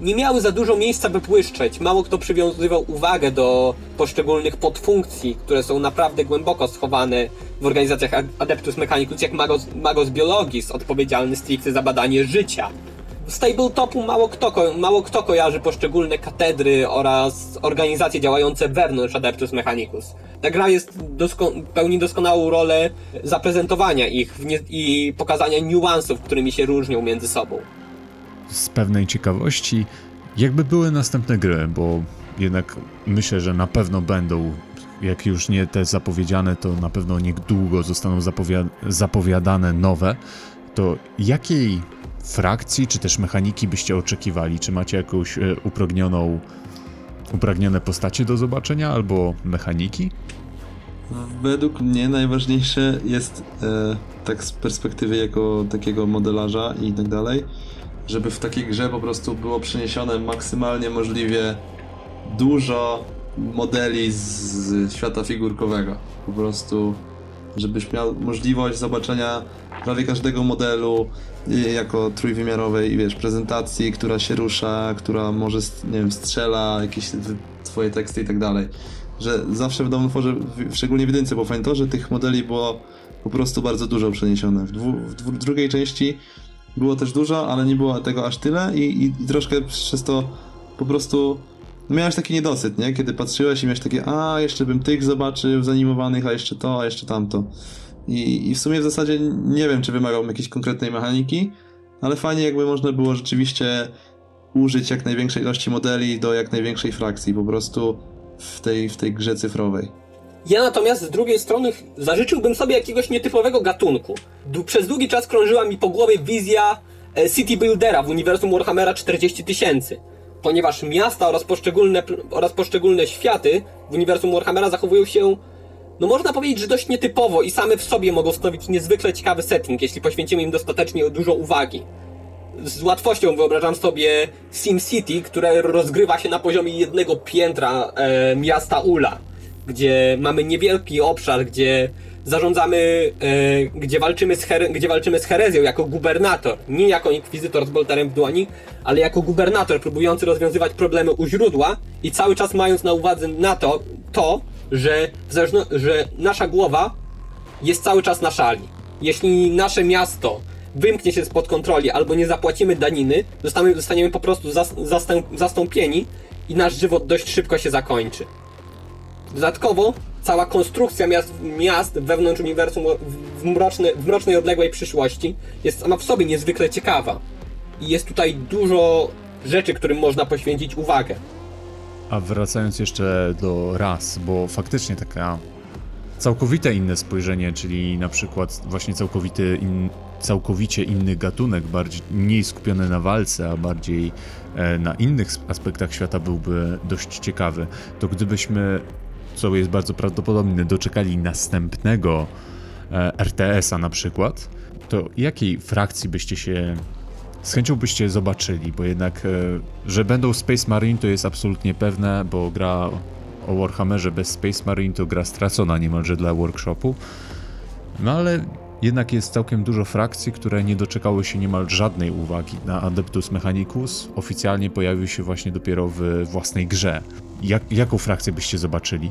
nie miały za dużo miejsca by błyszczeć. Mało kto przywiązywał uwagę do poszczególnych podfunkcji, które są naprawdę głęboko schowane w organizacjach Ad- Adeptus Mechanicus, jak Magos, Magos Biologis, odpowiedzialny stricte za badanie życia. Z tabletopu mało kto, mało kto kojarzy poszczególne katedry oraz organizacje działające wewnątrz Adeptus Mechanicus. Ta gra jest dosko- pełni doskonałą rolę zaprezentowania ich i pokazania niuansów, którymi się różnią między sobą. z pewnej ciekawości, jakby były następne gry, bo jednak myślę, że na pewno będą, jak już nie te zapowiedziane, to na pewno niedługo zostaną zapowiad- zapowiadane nowe, to jakiej frakcji czy też mechaniki byście oczekiwali? Czy macie jakąś e, upragnioną, upragnione postacie do zobaczenia albo mechaniki? Według mnie najważniejsze jest, e, tak z perspektywy jako takiego modelarza i tak dalej, żeby w takiej grze po prostu było przeniesione maksymalnie możliwie dużo modeli z, świata figurkowego. Po prostu, żebyś miał możliwość zobaczenia prawie każdego modelu jako trójwymiarowej, wiesz, prezentacji, która się rusza, która może, nie wiem, strzela, jakieś twoje teksty i tak dalej. Że zawsze w w- szczególnie w jedynce, było fajnie że tych modeli było po prostu bardzo dużo przeniesione. W, dwu, w dwu, drugiej części było też dużo, ale nie było tego aż tyle i, i, i troszkę przez to po prostu miałeś taki niedosyt, nie? Kiedy patrzyłeś i miałeś takie, a jeszcze bym tych zobaczył zanimowanych, a jeszcze to, a jeszcze tamto. I, I w sumie w zasadzie nie wiem, czy wymagał jakiejś konkretnej mechaniki, ale fajnie jakby można było rzeczywiście użyć jak największej ilości modeli do jak największej frakcji po prostu w tej, w tej grze cyfrowej. Ja natomiast z drugiej strony zażyczyłbym sobie jakiegoś nietypowego gatunku. Przez długi czas krążyła mi po głowie wizja e, City Buildera w uniwersum Warhammera 40 tysięcy. Ponieważ miasta oraz poszczególne, oraz poszczególne światy w uniwersum Warhammera zachowują się, no można powiedzieć, że dość nietypowo i same w sobie mogą stanowić niezwykle ciekawy setting, jeśli poświęcimy im dostatecznie dużo uwagi. Z łatwością wyobrażam sobie SimCity, które rozgrywa się na poziomie jednego piętra e, miasta Ula, gdzie mamy niewielki obszar, gdzie zarządzamy, e, gdzie, walczymy z here, gdzie walczymy z herezją jako gubernator, nie jako inkwizytor z bolterem w dłoni, ale jako gubernator próbujący rozwiązywać problemy u źródła i cały czas mając na uwadze na to, to że, że nasza głowa jest cały czas na szali. Jeśli nasze miasto wymknie się spod kontroli albo nie zapłacimy daniny, zostaniemy, zostaniemy po prostu zas, zastęp, zastąpieni i nasz żywot dość szybko się zakończy. Dodatkowo cała konstrukcja miast, miast wewnątrz uniwersum w, w mrocznej odległej przyszłości jest sama w sobie niezwykle ciekawa. I jest tutaj dużo rzeczy, którym można poświęcić uwagę. A wracając jeszcze do ras, bo faktycznie taka całkowite inne spojrzenie, czyli na przykład właśnie całkowity in, całkowicie inny gatunek, bardziej mniej skupiony na walce, a bardziej e, na innych aspektach świata byłby dość ciekawy. To gdybyśmy, co jest bardzo prawdopodobne, doczekali następnego e, RTS-a na przykład, to jakiej frakcji byście się z chęcią byście zobaczyli, bo jednak, e, że będą Space Marine to jest absolutnie pewne, bo gra o Warhammerze bez Space Marine to gra stracona niemalże dla workshopu. No ale jednak jest całkiem dużo frakcji, które nie doczekały się niemal żadnej uwagi na Adeptus Mechanicus. Oficjalnie pojawił się właśnie dopiero w własnej grze. Jak, jaką frakcję byście zobaczyli?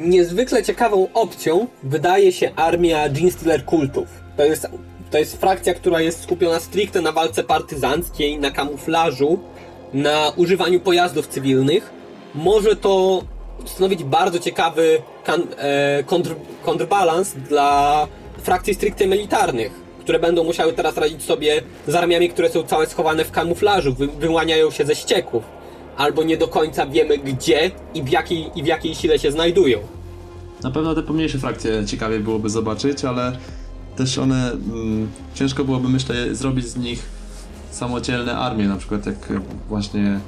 Niezwykle ciekawą opcją wydaje się armia Genestealer kultów. To jest, to jest frakcja, która jest skupiona stricte na walce partyzanckiej, na kamuflażu, na używaniu pojazdów cywilnych. Może to stanowić bardzo ciekawy e, kontr, kontrbalans dla frakcji stricte militarnych, które będą musiały teraz radzić sobie z armiami, które są całe schowane w kamuflażu, wy, wyłaniają się ze ścieków albo nie do końca wiemy gdzie i w jakiej, i w jakiej sile się znajdują. Na pewno te pomniejsze frakcje ciekawie byłoby zobaczyć, ale też one mm, ciężko byłoby myślę zrobić z nich samodzielne armie, na przykład jak właśnie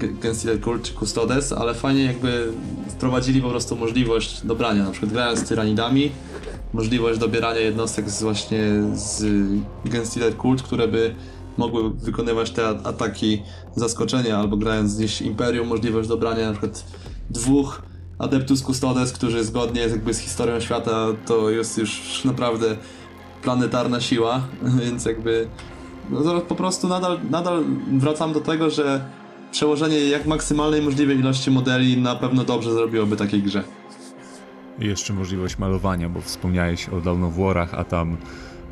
G- Genstealer Cult czy Custodes, ale fajnie jakby wprowadzili po prostu możliwość dobrania, na przykład grając z tyranidami, możliwość dobierania jednostek z właśnie z Genstealer Cult, które by mogły wykonywać te ataki zaskoczenia, albo grając gdzieś Imperium, możliwość dobrania na przykład dwóch Adeptus Custodes, którzy zgodnie jakby z historią świata to jest już naprawdę planetarna siła, więc jakby no, po prostu nadal, nadal wracam do tego, że przełożenie jak maksymalnej możliwej ilości modeli na pewno dobrze zrobiłoby takiej grze. I jeszcze możliwość malowania, bo wspomniałeś o Dawn of Warach, a tam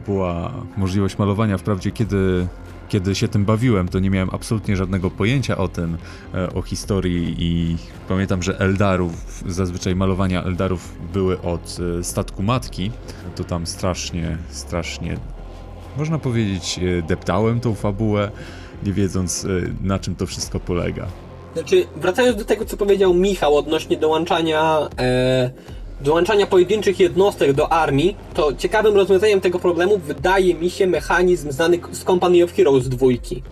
była możliwość malowania. Wprawdzie kiedy, kiedy się tym bawiłem, to nie miałem absolutnie żadnego pojęcia o tym, e, o historii i pamiętam, że Eldarów, zazwyczaj malowania Eldarów były od e, statku matki. To tam strasznie, strasznie, można powiedzieć, e, deptałem tą fabułę, nie wiedząc na czym to wszystko polega. Znaczy, wracając do tego, co powiedział Michał odnośnie dołączania, e, dołączania pojedynczych jednostek do armii, to ciekawym rozwiązaniem tego problemu wydaje mi się mechanizm znany z Company of Heroes dwójki.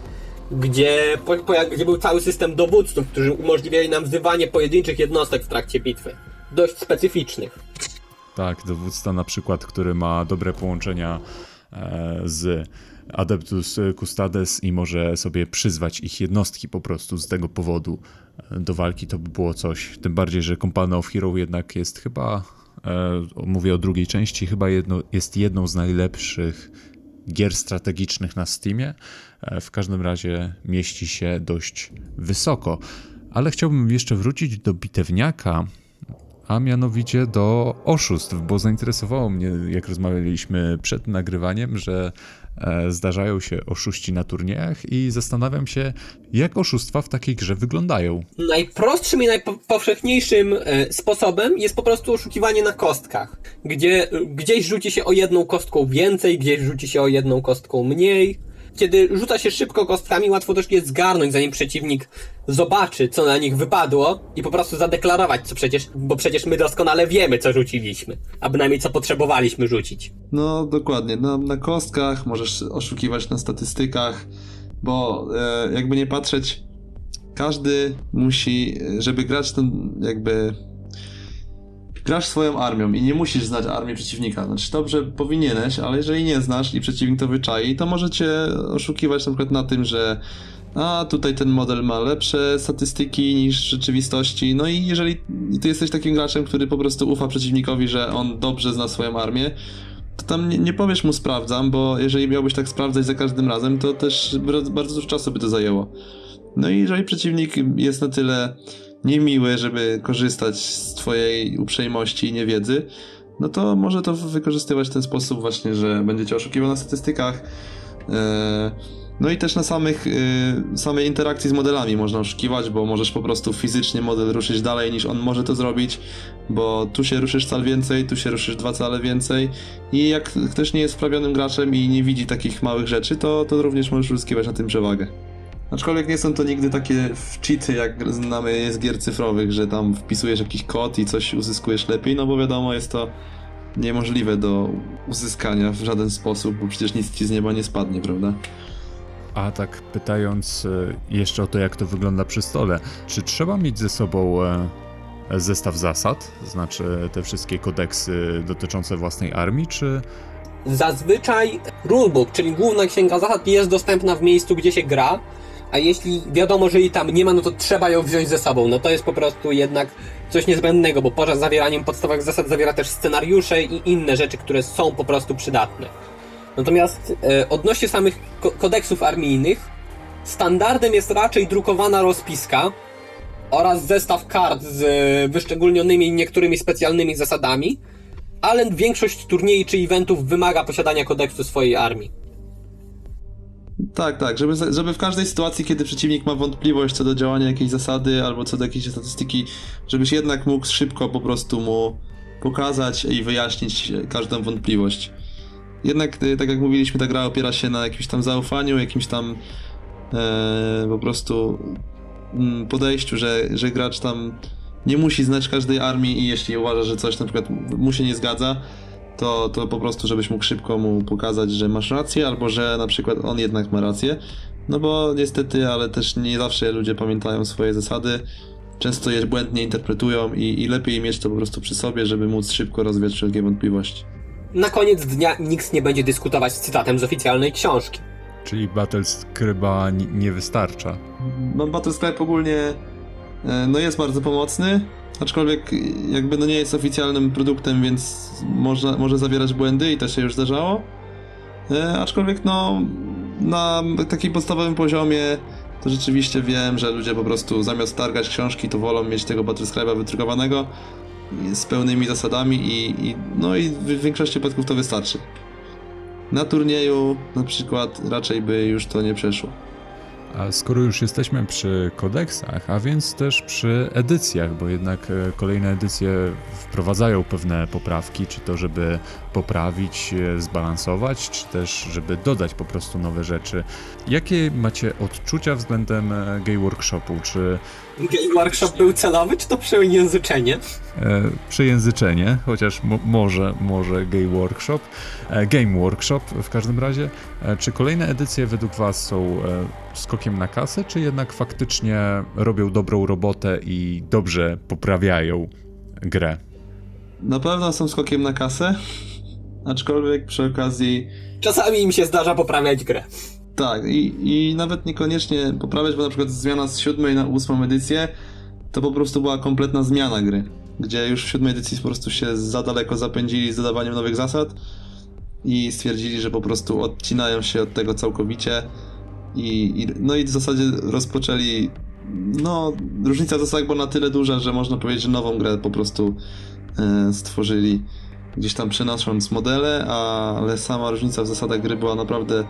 Gdzie, po, po, gdzie był cały system dowódców, którzy umożliwiali nam wzywanie pojedynczych jednostek w trakcie bitwy. Dość specyficznych. Tak, dowódca na przykład, który ma dobre połączenia e, z Adeptus Custades i może sobie przyzwać ich jednostki po prostu z tego powodu e, do walki, to by było coś. Tym bardziej, że Company of Hero jednak jest chyba, e, mówię o drugiej części, chyba jedno, jest jedną z najlepszych gier strategicznych na Steamie. E, W każdym razie mieści się dość wysoko. Ale chciałbym jeszcze wrócić do bitewniaka, a mianowicie do oszustw, bo zainteresowało mnie, jak rozmawialiśmy przed nagrywaniem, że e, zdarzają się oszuści na turniejach i zastanawiam się, jak oszustwa w takiej grze wyglądają. Najprostszym i najpowszechniejszym e, sposobem jest po prostu oszukiwanie na kostkach, gdzie e, gdzieś rzuci się o jedną kostką więcej, gdzieś rzuci się o jedną kostką mniej. Kiedy rzuca się szybko kostkami, łatwo też je zgarnąć, zanim przeciwnik zobaczy, co na nich wypadło i po prostu zadeklarować, co przecież, bo przecież my doskonale wiemy, co rzuciliśmy, a bynajmniej co potrzebowaliśmy rzucić. No dokładnie, no, na kostkach, możesz oszukiwać na statystykach, bo e, jakby nie patrzeć, każdy musi, e, żeby grać ten jakby... Grasz swoją armią i nie musisz znać armii przeciwnika. Znaczy dobrze powinieneś, ale jeżeli nie znasz i przeciwnik to wyczai, to może cię oszukiwać na przykład na tym, że a tutaj ten model ma lepsze statystyki niż w rzeczywistości. No i jeżeli ty jesteś takim graczem, który po prostu ufa przeciwnikowi, że on dobrze zna swoją armię, to tam nie, nie powiesz mu sprawdzam, bo jeżeli miałbyś tak sprawdzać za każdym razem, to też bardzo dużo czasu by to zajęło. No i jeżeli przeciwnik jest na tyle niemiły, żeby korzystać z twojej uprzejmości i niewiedzy, no to może to wykorzystywać w ten sposób właśnie, że będziecie oszukiwał na statystykach. e, No i też na samych, e, samej interakcji z modelami można oszukiwać, bo możesz po prostu fizycznie model ruszyć dalej niż on może to zrobić, bo tu się ruszysz cal więcej, tu się ruszysz dwa cale więcej i jak ktoś nie jest wprawionym graczem i nie widzi takich małych rzeczy, to, to również możesz uzyskiwać na tym przewagę. Aczkolwiek nie są to nigdy takie cheaty, jak znamy je z gier cyfrowych, że tam wpisujesz jakiś kod i coś uzyskujesz lepiej, no bo wiadomo, jest to niemożliwe do uzyskania w żaden sposób, bo przecież nic ci z nieba nie spadnie, prawda? A tak pytając e, jeszcze o to, jak to wygląda przy stole, czy trzeba mieć ze sobą e, zestaw zasad, znaczy te wszystkie kodeksy dotyczące własnej armii, czy Zazwyczaj rulebook, czyli główna księga zasad, jest dostępna w miejscu, gdzie się gra, a jeśli wiadomo, że jej tam nie ma, no to trzeba ją wziąć ze sobą. No to jest po prostu jednak coś niezbędnego, bo poza zawieraniem podstawowych zasad zawiera też scenariusze i inne rzeczy, które są po prostu przydatne. Natomiast e, odnośnie samych ko- kodeksów armijnych, standardem jest raczej drukowana rozpiska oraz zestaw kart z e, wyszczególnionymi niektórymi specjalnymi zasadami, ale większość turniejów czy eventów wymaga posiadania kodeksu swojej armii. Tak, tak, żeby, żeby w każdej sytuacji, kiedy przeciwnik ma wątpliwość co do działania jakiejś zasady albo co do jakiejś statystyki, żebyś jednak mógł szybko po prostu mu pokazać i wyjaśnić każdą wątpliwość. Jednak, y, tak jak mówiliśmy, ta gra opiera się na jakimś tam zaufaniu, jakimś tam e, po prostu mm, podejściu, że, że gracz tam nie musi znać każdej armii i jeśli uważa, że coś na przykład mu się nie zgadza, to, to po prostu, żebyś mógł szybko mu pokazać, że masz rację, albo że na przykład on jednak ma rację. No bo niestety, ale też nie zawsze ludzie pamiętają swoje zasady. Często je błędnie interpretują i, i lepiej mieć to po prostu przy sobie, żeby móc szybko rozwiać wszelkie wątpliwości. Na koniec dnia nikt nie będzie dyskutować z cytatem z oficjalnej książki. czyli Battlescriba ni- nie wystarcza? No Battlescribe ogólnie e, no jest bardzo pomocny, aczkolwiek jakby no nie jest oficjalnym produktem, więc można, może zawierać błędy i to się już zdarzało. E, aczkolwiek no na takim podstawowym poziomie to rzeczywiście wiem, że ludzie po prostu zamiast targać książki, to wolą mieć tego Battlescribe'a wydrukowanego z pełnymi zasadami i, i no i w większości przypadków to wystarczy. Na turnieju na przykład raczej by już to nie przeszło. A skoro już jesteśmy przy kodeksach, a więc też przy edycjach, bo jednak e, kolejne edycje wprowadzają pewne poprawki, czy to żeby poprawić, e, zbalansować, czy też żeby dodać po prostu nowe rzeczy. Jakie macie odczucia względem e, Gay Workshopu? Czy Game Workshop był celowy, czy to przejęzyczenie? e, przejęzyczenie, chociaż mo- może, może Gay Workshop, e, Game Workshop w każdym razie. E, czy kolejne edycje według Was są e, skokiem na kasę, czy jednak faktycznie robią dobrą robotę i dobrze poprawiają grę? Na pewno są skokiem na kasę, aczkolwiek przy okazji Czasami im się zdarza poprawiać grę. Tak, i, i nawet niekoniecznie poprawiać, bo na przykład zmiana z siódmej na ósmą edycję to po prostu była kompletna zmiana gry, gdzie już w siódmej edycji po prostu się za daleko zapędzili z dodawaniem nowych zasad i stwierdzili, że po prostu odcinają się od tego całkowicie i, i no i w zasadzie rozpoczęli no, różnica w zasadach była na tyle duża, że można powiedzieć, że nową grę po prostu e, stworzyli gdzieś tam przenosząc modele, ale sama różnica w zasadach gry była naprawdę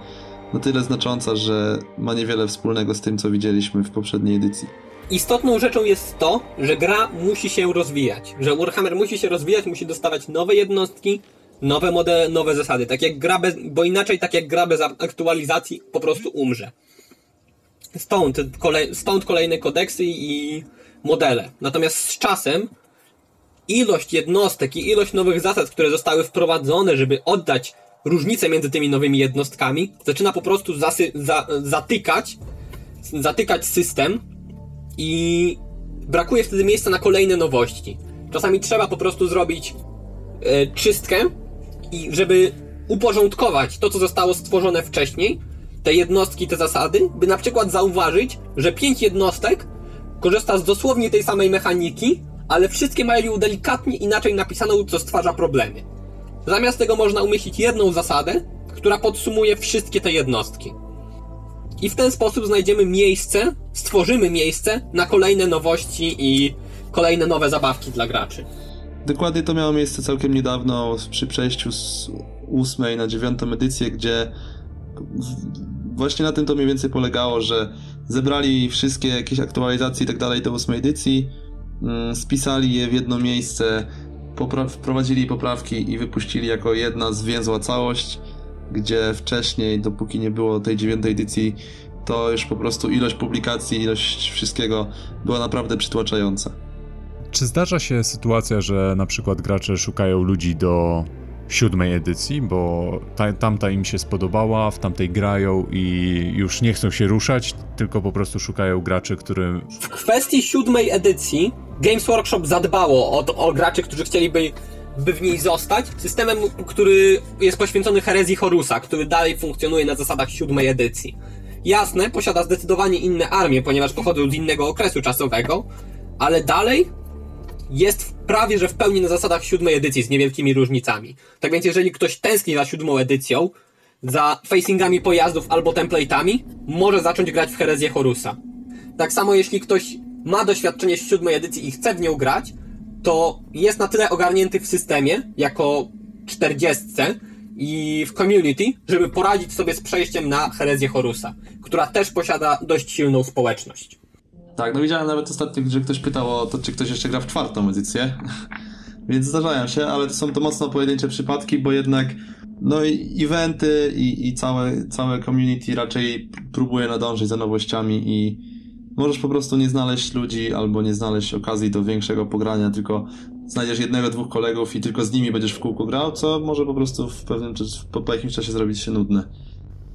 na tyle znacząca, że ma niewiele wspólnego z tym, co widzieliśmy w poprzedniej edycji. Istotną rzeczą jest to, że gra musi się rozwijać. Że Warhammer musi się rozwijać, musi dostawać nowe jednostki, nowe modele, nowe zasady. Tak jak gra bez, bo inaczej tak jak gra bez aktualizacji po prostu umrze. Stąd, stąd kolejne kodeksy i modele. Natomiast z czasem ilość jednostek i ilość nowych zasad, które zostały wprowadzone, żeby oddać różnicę między tymi nowymi jednostkami, zaczyna po prostu zasy, za, zatykać, zatykać system i brakuje wtedy miejsca na kolejne nowości. Czasami trzeba po prostu zrobić e, czystkę i żeby uporządkować to, co zostało stworzone wcześniej, te jednostki, te zasady, by na przykład zauważyć, że pięć jednostek korzysta z dosłownie tej samej mechaniki, ale wszystkie mają ją delikatnie inaczej napisaną, co stwarza problemy. Zamiast tego można umieścić jedną zasadę, która podsumuje wszystkie te jednostki. I w ten sposób znajdziemy miejsce, stworzymy miejsce na kolejne nowości i kolejne nowe zabawki dla graczy. Dokładnie to miało miejsce całkiem niedawno przy przejściu z ósmej na dziewiątą edycję, gdzie właśnie na tym to mniej więcej polegało, że zebrali wszystkie jakieś aktualizacje i tak dalej do ósmej edycji, spisali je w jedno miejsce, popra- wprowadzili poprawki i wypuścili jako jedna zwięzła całość, gdzie wcześniej, dopóki nie było tej dziewiątej edycji, to już po prostu ilość publikacji, ilość wszystkiego była naprawdę przytłaczająca. Czy zdarza się sytuacja, że na przykład gracze szukają ludzi do siódmej edycji, bo ta, tamta im się spodobała, w tamtej grają i już nie chcą się ruszać, tylko po prostu szukają graczy, którym W kwestii siódmej edycji Games Workshop zadbało o, o graczy, którzy chcieliby by w niej zostać, systemem, który jest poświęcony herezji Horusa, który dalej funkcjonuje na zasadach siódmej edycji. Jasne, posiada zdecydowanie inne armie, ponieważ pochodzą z innego okresu czasowego, ale dalej jest prawie że w pełni na zasadach siódmej edycji z niewielkimi różnicami. Tak więc jeżeli ktoś tęskni za siódmą edycją, za facingami pojazdów albo template'ami, może zacząć grać w herezję Horusa. Tak samo jeśli ktoś ma doświadczenie z siódmej edycji i chce w nią grać, to jest na tyle ogarnięty w systemie, jako 40 i w community, żeby poradzić sobie z przejściem na herezję Horusa, która też posiada dość silną społeczność. Tak, no widziałem nawet ostatnio, że ktoś pytał o to, czy ktoś jeszcze gra w czwartą edycję. Więc zdarzają się, ale to są to mocno pojedyncze przypadki, bo jednak no i eventy i, i całe, całe community raczej próbuje nadążyć za nowościami i możesz po prostu nie znaleźć ludzi albo nie znaleźć okazji do większego pogrania, tylko znajdziesz jednego, dwóch kolegów i tylko z nimi będziesz w kółku grał, co może po prostu w pewnym po, jakimś czasie zrobić się nudne.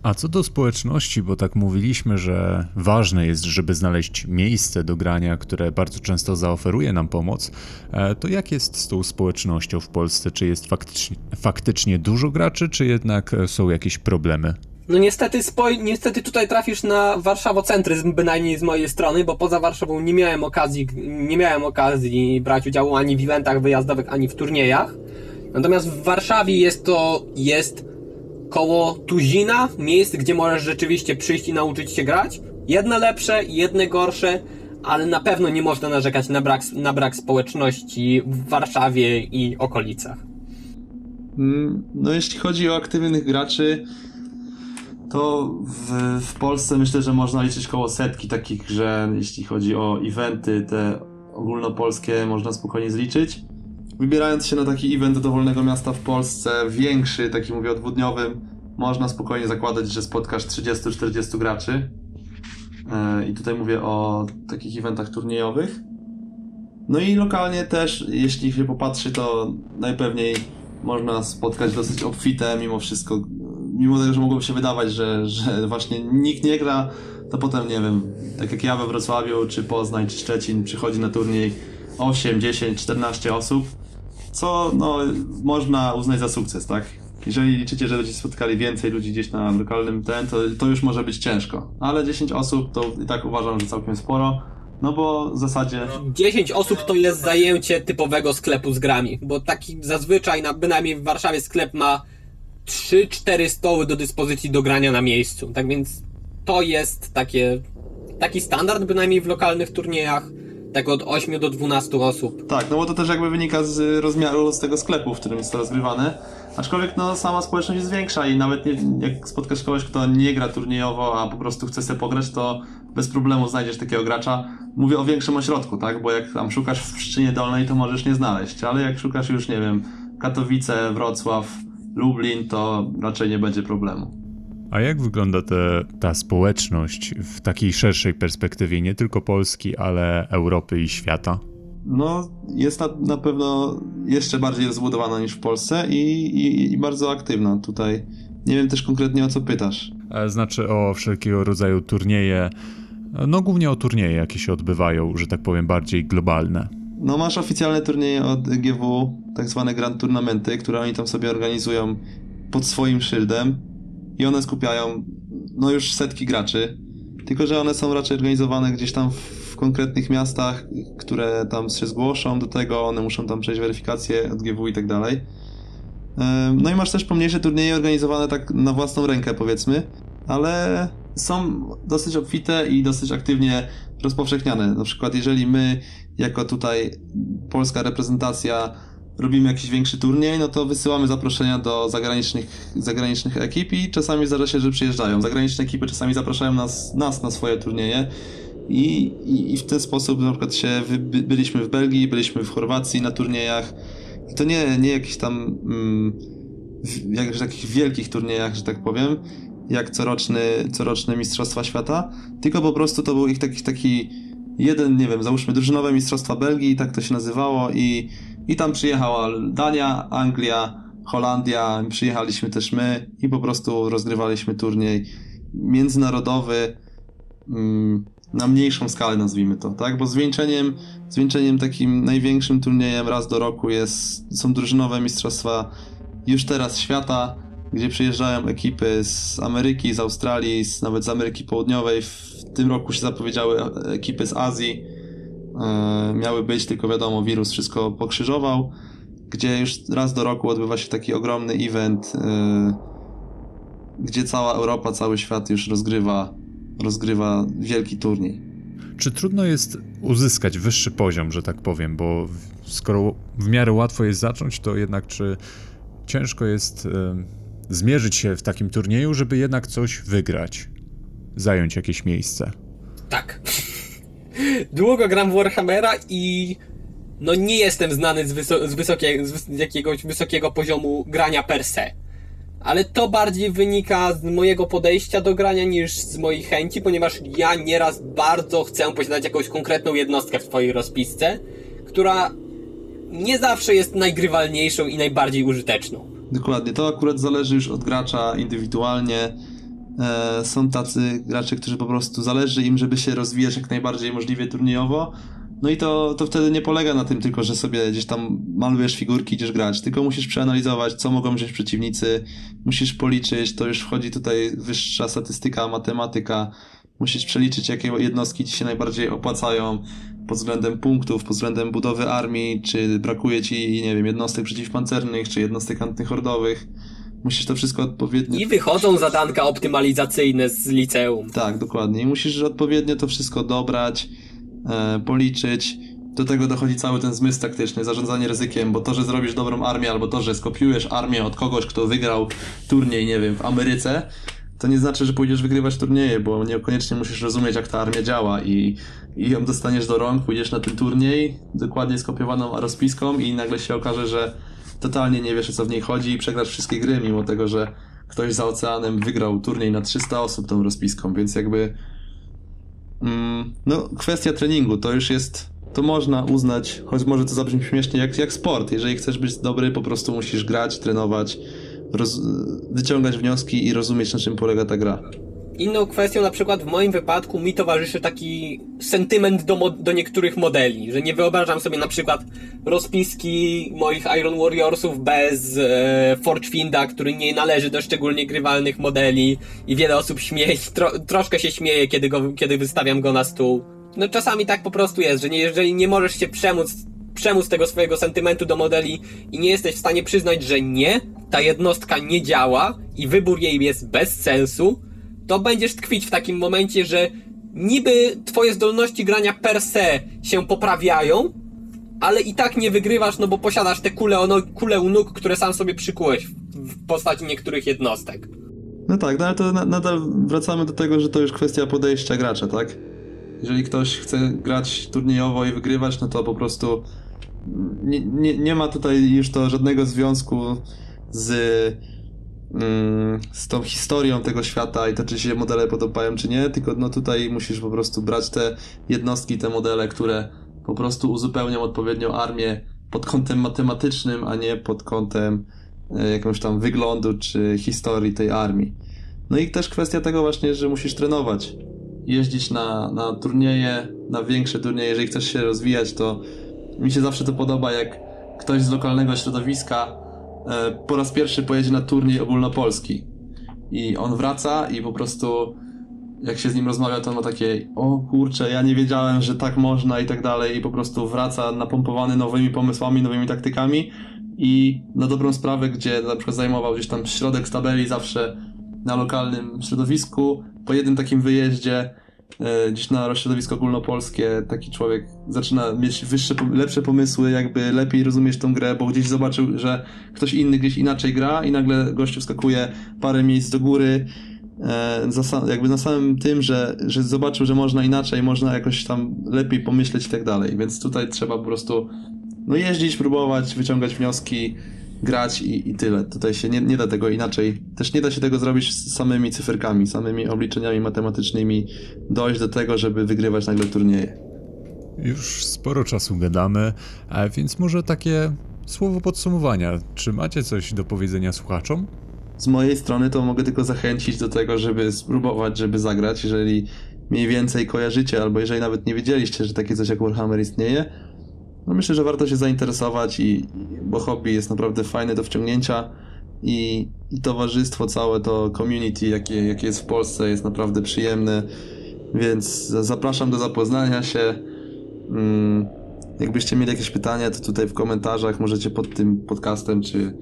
A co do społeczności, bo tak mówiliśmy, że ważne jest, żeby znaleźć miejsce do grania, które bardzo często zaoferuje nam pomoc, e, to jak jest z tą społecznością w Polsce? Czy jest faktycznie, faktycznie dużo graczy, czy jednak są jakieś problemy? No niestety, spoj- niestety tutaj trafisz na warszawocentryzm, bynajmniej z mojej strony, bo poza Warszawą nie miałem okazji, nie miałem okazji brać udziału ani w eventach wyjazdowych, ani w turniejach. Natomiast w Warszawie jest to, jest koło tuzina miejsc, gdzie możesz rzeczywiście przyjść i nauczyć się grać. Jedne lepsze, jedne gorsze, ale na pewno nie można narzekać na brak, na brak społeczności w Warszawie i okolicach. Mm, No jeśli chodzi o aktywnych graczy, to w, w Polsce myślę, że można liczyć koło setki takich, że jeśli chodzi o eventy te ogólnopolskie można spokojnie zliczyć. Wybierając się na taki event do dowolnego miasta w Polsce, większy, taki mówię o dwudniowym, można spokojnie zakładać, że spotkasz 30-40 graczy. E, I tutaj mówię o takich eventach turniejowych. No i lokalnie też, jeśli się popatrzy, to najpewniej można spotkać dosyć obfite mimo wszystko. Mimo tego, że mogłoby się wydawać, że, że właśnie nikt nie gra, to potem, nie wiem, tak jak ja we Wrocławiu, czy Poznań, czy Szczecin, przychodzi na turniej 8, 10, 14 osób, co no, można uznać za sukces, tak? Jeżeli liczycie, że będziecie spotkali więcej ludzi gdzieś na lokalnym ten, to, to już może być ciężko. Ale 10 osób to i tak uważam, że całkiem sporo. No bo w zasadzie 10 osób to jest zajęcie typowego sklepu z grami, bo taki zazwyczaj, na, bynajmniej w Warszawie sklep ma 3-4 stoły do dyspozycji do grania na miejscu. Tak więc to jest takie, taki standard bynajmniej w lokalnych turniejach, tak od 8 do 12 osób. Tak, no bo to też jakby wynika z rozmiaru z tego sklepu, w którym jest to rozgrywane. Aczkolwiek no sama społeczność jest większa i nawet nie, jak spotkasz kogoś, kto nie gra turniejowo, a po prostu chce sobie pograć, to bez problemu znajdziesz takiego gracza. Mówię o większym ośrodku, tak? Bo jak tam szukasz w Pszczynie Dolnej, to możesz nie znaleźć, ale jak szukasz już, nie wiem, Katowice, Wrocław, Lublin, to raczej nie będzie problemu. A jak wygląda te, ta społeczność w takiej szerszej perspektywie, nie tylko Polski, ale Europy i świata? No, jest na, na pewno jeszcze bardziej rozbudowana niż w Polsce i, i, i bardzo aktywna tutaj. Nie wiem też konkretnie o co pytasz. Znaczy o wszelkiego rodzaju turnieje, no głównie o turnieje, jakie się odbywają, że tak powiem, bardziej globalne. No masz oficjalne turnieje od GW, tak zwane Grand Tournamenty, które oni tam sobie organizują pod swoim szyldem i one skupiają no już setki graczy, tylko że one są raczej organizowane gdzieś tam w, konkretnych miastach, które tam się zgłoszą do tego, one muszą tam przejść weryfikację od GW i tak dalej. No i masz też pomniejsze turnieje organizowane tak na własną rękę powiedzmy, ale są dosyć obfite i dosyć aktywnie rozpowszechniane. Na przykład jeżeli my jako tutaj polska reprezentacja robimy jakiś większy turniej, no to wysyłamy zaproszenia do zagranicznych, zagranicznych ekip i czasami zdarza się, że przyjeżdżają. Zagraniczne ekipy czasami zapraszają nas, nas na swoje turnieje i, i, i w ten sposób na przykład się wy, by, byliśmy w Belgii, byliśmy w Chorwacji na turniejach i to nie, nie jakichś tam mm, jak, takich wielkich turniejach, że tak powiem, jak coroczny, coroczne Mistrzostwa Świata, tylko po prostu to był ich taki, taki jeden, nie wiem, załóżmy drużynowe Mistrzostwa Belgii, tak to się nazywało i, i tam przyjechała Dania, Anglia, Holandia, przyjechaliśmy też my i po prostu rozgrywaliśmy turniej międzynarodowy mm, na mniejszą skalę nazwijmy to, tak? Bo zwieńczeniem, zwieńczeniem takim największym turniejem raz do roku jest, są drużynowe mistrzostwa już teraz świata, gdzie przyjeżdżają ekipy z Ameryki, z Australii, z, nawet z Ameryki Południowej. W tym roku się zapowiedziały ekipy z Azji. E, miały być, tylko wiadomo, wirus wszystko pokrzyżował. Gdzie już raz do roku odbywa się taki ogromny event, e, gdzie cała Europa, cały świat już rozgrywa, rozgrywa wielki turniej. Czy trudno jest uzyskać wyższy poziom, że tak powiem, bo skoro w miarę łatwo jest zacząć, to jednak czy ciężko jest zmierzyć się w takim turnieju, żeby jednak coś wygrać, zająć jakieś miejsce? Tak. Długo gram w Warhammera i no nie jestem znany z, wyso- z, wysokie- z jakiegoś wysokiego poziomu grania per se. Ale to bardziej wynika z mojego podejścia do grania niż z mojej chęci, ponieważ ja nieraz bardzo chcę posiadać jakąś konkretną jednostkę w swojej rozpisce, która nie zawsze jest najgrywalniejszą i najbardziej użyteczną. Dokładnie, to akurat zależy już od gracza indywidualnie. E, są tacy gracze, którzy po prostu zależy im, żeby się rozwijać jak najbardziej możliwie turniejowo. No i to, to wtedy nie polega na tym tylko, że sobie gdzieś tam malujesz figurki, idziesz grać, tylko musisz przeanalizować, co mogą wziąć przeciwnicy, musisz policzyć, to już wchodzi tutaj wyższa statystyka, matematyka, musisz przeliczyć, jakie jednostki ci się najbardziej opłacają pod względem punktów, pod względem budowy armii, czy brakuje ci, nie wiem, jednostek przeciwpancernych, czy jednostek antyhordowych. Musisz to wszystko odpowiednio... I wychodzą zadanka optymalizacyjne z liceum. Tak, dokładnie. I musisz odpowiednio to wszystko dobrać, e, policzyć. Do tego dochodzi cały ten zmysł taktyczny, zarządzanie ryzykiem, bo to, że zrobisz dobrą armię, albo to, że skopiujesz armię od kogoś, kto wygrał turniej, nie wiem, w Ameryce, to nie znaczy, że pójdziesz wygrywać turnieje, bo niekoniecznie musisz rozumieć, jak ta armia działa i, i ją dostaniesz do rąk, pójdziesz na ten turniej, dokładnie skopiowaną rozpiską i nagle się okaże, że totalnie nie wiesz, o co w niej chodzi i przegrasz wszystkie gry, mimo tego, że ktoś za oceanem wygrał turniej na 300 osób tą rozpiską, więc jakby mm, no, kwestia treningu to już jest, to można uznać, choć może to zabrzmi śmiesznie, jak, jak sport. Jeżeli chcesz być dobry, po prostu musisz grać, trenować, roz, wyciągać wnioski i rozumieć, na czym polega ta gra. Inną kwestią, na przykład w moim wypadku, mi towarzyszy taki sentyment do, do niektórych modeli, że nie wyobrażam sobie na przykład rozpiski moich Iron Warriorsów bez e, Forgefinda, który nie należy do szczególnie grywalnych modeli i wiele osób śmieje, tro- troszkę się śmieje, kiedy, go, kiedy wystawiam go na stół. No czasami tak po prostu jest, że nie, jeżeli nie możesz się przemóc przemóc tego swojego sentymentu do modeli i nie jesteś w stanie przyznać, że nie, ta jednostka nie działa i wybór jej jest bez sensu, to będziesz tkwić w takim momencie, że niby twoje zdolności grania per se się poprawiają, ale i tak nie wygrywasz, no bo posiadasz te kule, ono, kule u nóg, które sam sobie przykułeś w w postaci niektórych jednostek. No tak, no ale to na, nadal wracamy do tego, że to już kwestia podejścia gracza, tak? Jeżeli ktoś chce grać turniejowo i wygrywać, no to po prostu nie, nie, nie ma tutaj już to żadnego związku z, mm, z tą historią tego świata i to, czy się modele podobają, czy nie, tylko no tutaj musisz po prostu brać te jednostki, te modele, które po prostu uzupełnią odpowiednią armię pod kątem matematycznym, a nie pod kątem e, jakąś tam wyglądu czy historii tej armii. No i też kwestia tego właśnie, że musisz trenować. Jeździć na, na turnieje, na większe turnieje, jeżeli chcesz się rozwijać, to mi się zawsze to podoba, jak ktoś z lokalnego środowiska e, po raz pierwszy pojedzie na turniej ogólnopolski. I on wraca i po prostu jak się z nim rozmawia, to on ma takie o kurczę, ja nie wiedziałem, że tak można i tak dalej. I po prostu wraca napompowany nowymi pomysłami, nowymi taktykami. I na dobrą sprawę, gdzie na przykład zajmował gdzieś tam środek z tabeli zawsze na lokalnym środowisku, po jednym takim wyjeździe e, gdzieś na środowisko ogólnopolskie taki człowiek zaczyna mieć wyższe, lepsze pomysły, jakby lepiej rozumieć tą grę, bo gdzieś zobaczył, że ktoś inny gdzieś inaczej gra i nagle gościu skakuje parę miejsc do góry, e, jakby na samym tym, że, że zobaczył, że można inaczej, można jakoś tam lepiej pomyśleć i tak dalej, więc tutaj trzeba po prostu no jeździć, próbować, wyciągać wnioski, grać i, i tyle. Tutaj się nie, nie da tego inaczej. Też nie da się tego zrobić z samymi cyferkami, samymi obliczeniami matematycznymi, dojść do tego, żeby wygrywać nagle turnieje. Już sporo czasu gadamy, a więc może takie słowo podsumowania. Czy macie coś do powiedzenia słuchaczom? Z mojej strony to mogę tylko zachęcić do tego, żeby spróbować, żeby zagrać, jeżeli mniej więcej kojarzycie, albo jeżeli nawet nie wiedzieliście, że takie coś jak Warhammer istnieje, no myślę, że warto się zainteresować, i, bo hobby jest naprawdę fajne do wciągnięcia i, i towarzystwo całe, to community, jakie, jakie jest w Polsce, jest naprawdę przyjemne, więc za- zapraszam do zapoznania się. Mm, jakbyście mieli jakieś pytania, to tutaj w komentarzach możecie pod tym podcastem, czy,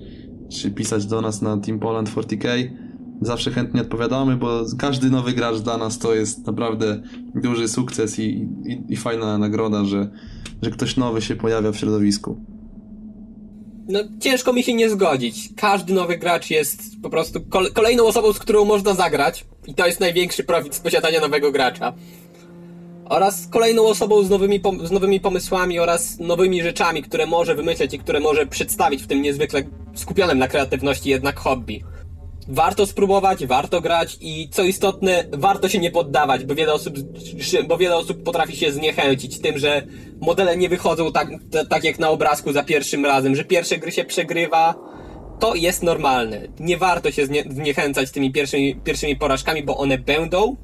czy pisać do nas na Team Poland 40k. Zawsze chętnie odpowiadamy, bo każdy nowy gracz dla nas to jest naprawdę duży sukces i, i, i fajna nagroda, że, że ktoś nowy się pojawia w środowisku. No, ciężko mi się nie zgodzić. Każdy nowy gracz jest po prostu kol- kolejną osobą, z którą można zagrać. I to jest największy profit z posiadania nowego gracza. Oraz kolejną osobą z nowymi, z nowymi pomysłami oraz nowymi rzeczami, które może wymyśleć i które może przedstawić w tym niezwykle skupionym na kreatywności jednak hobby. Warto spróbować, warto grać i co istotne, warto się nie poddawać, bo wiele osób, bo wiele osób potrafi się zniechęcić tym, że modele nie wychodzą tak, tak jak na obrazku za pierwszym razem, że pierwsze gry się przegrywa. To jest normalne. Nie warto się znie- zniechęcać tymi pierwszymi, pierwszymi porażkami, bo one będą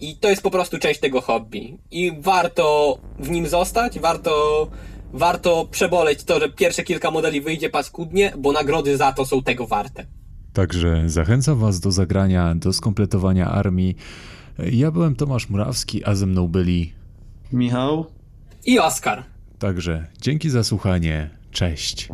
i to jest po prostu część tego hobby. I warto w nim zostać, warto, warto przeboleć to, że pierwsze kilka modeli wyjdzie paskudnie, bo nagrody za to są tego warte. Także zachęcam Was do zagrania, do skompletowania armii. Ja byłem Tomasz Murawski, a ze mną byli. Michał? I Oskar. Także dzięki za słuchanie. Cześć.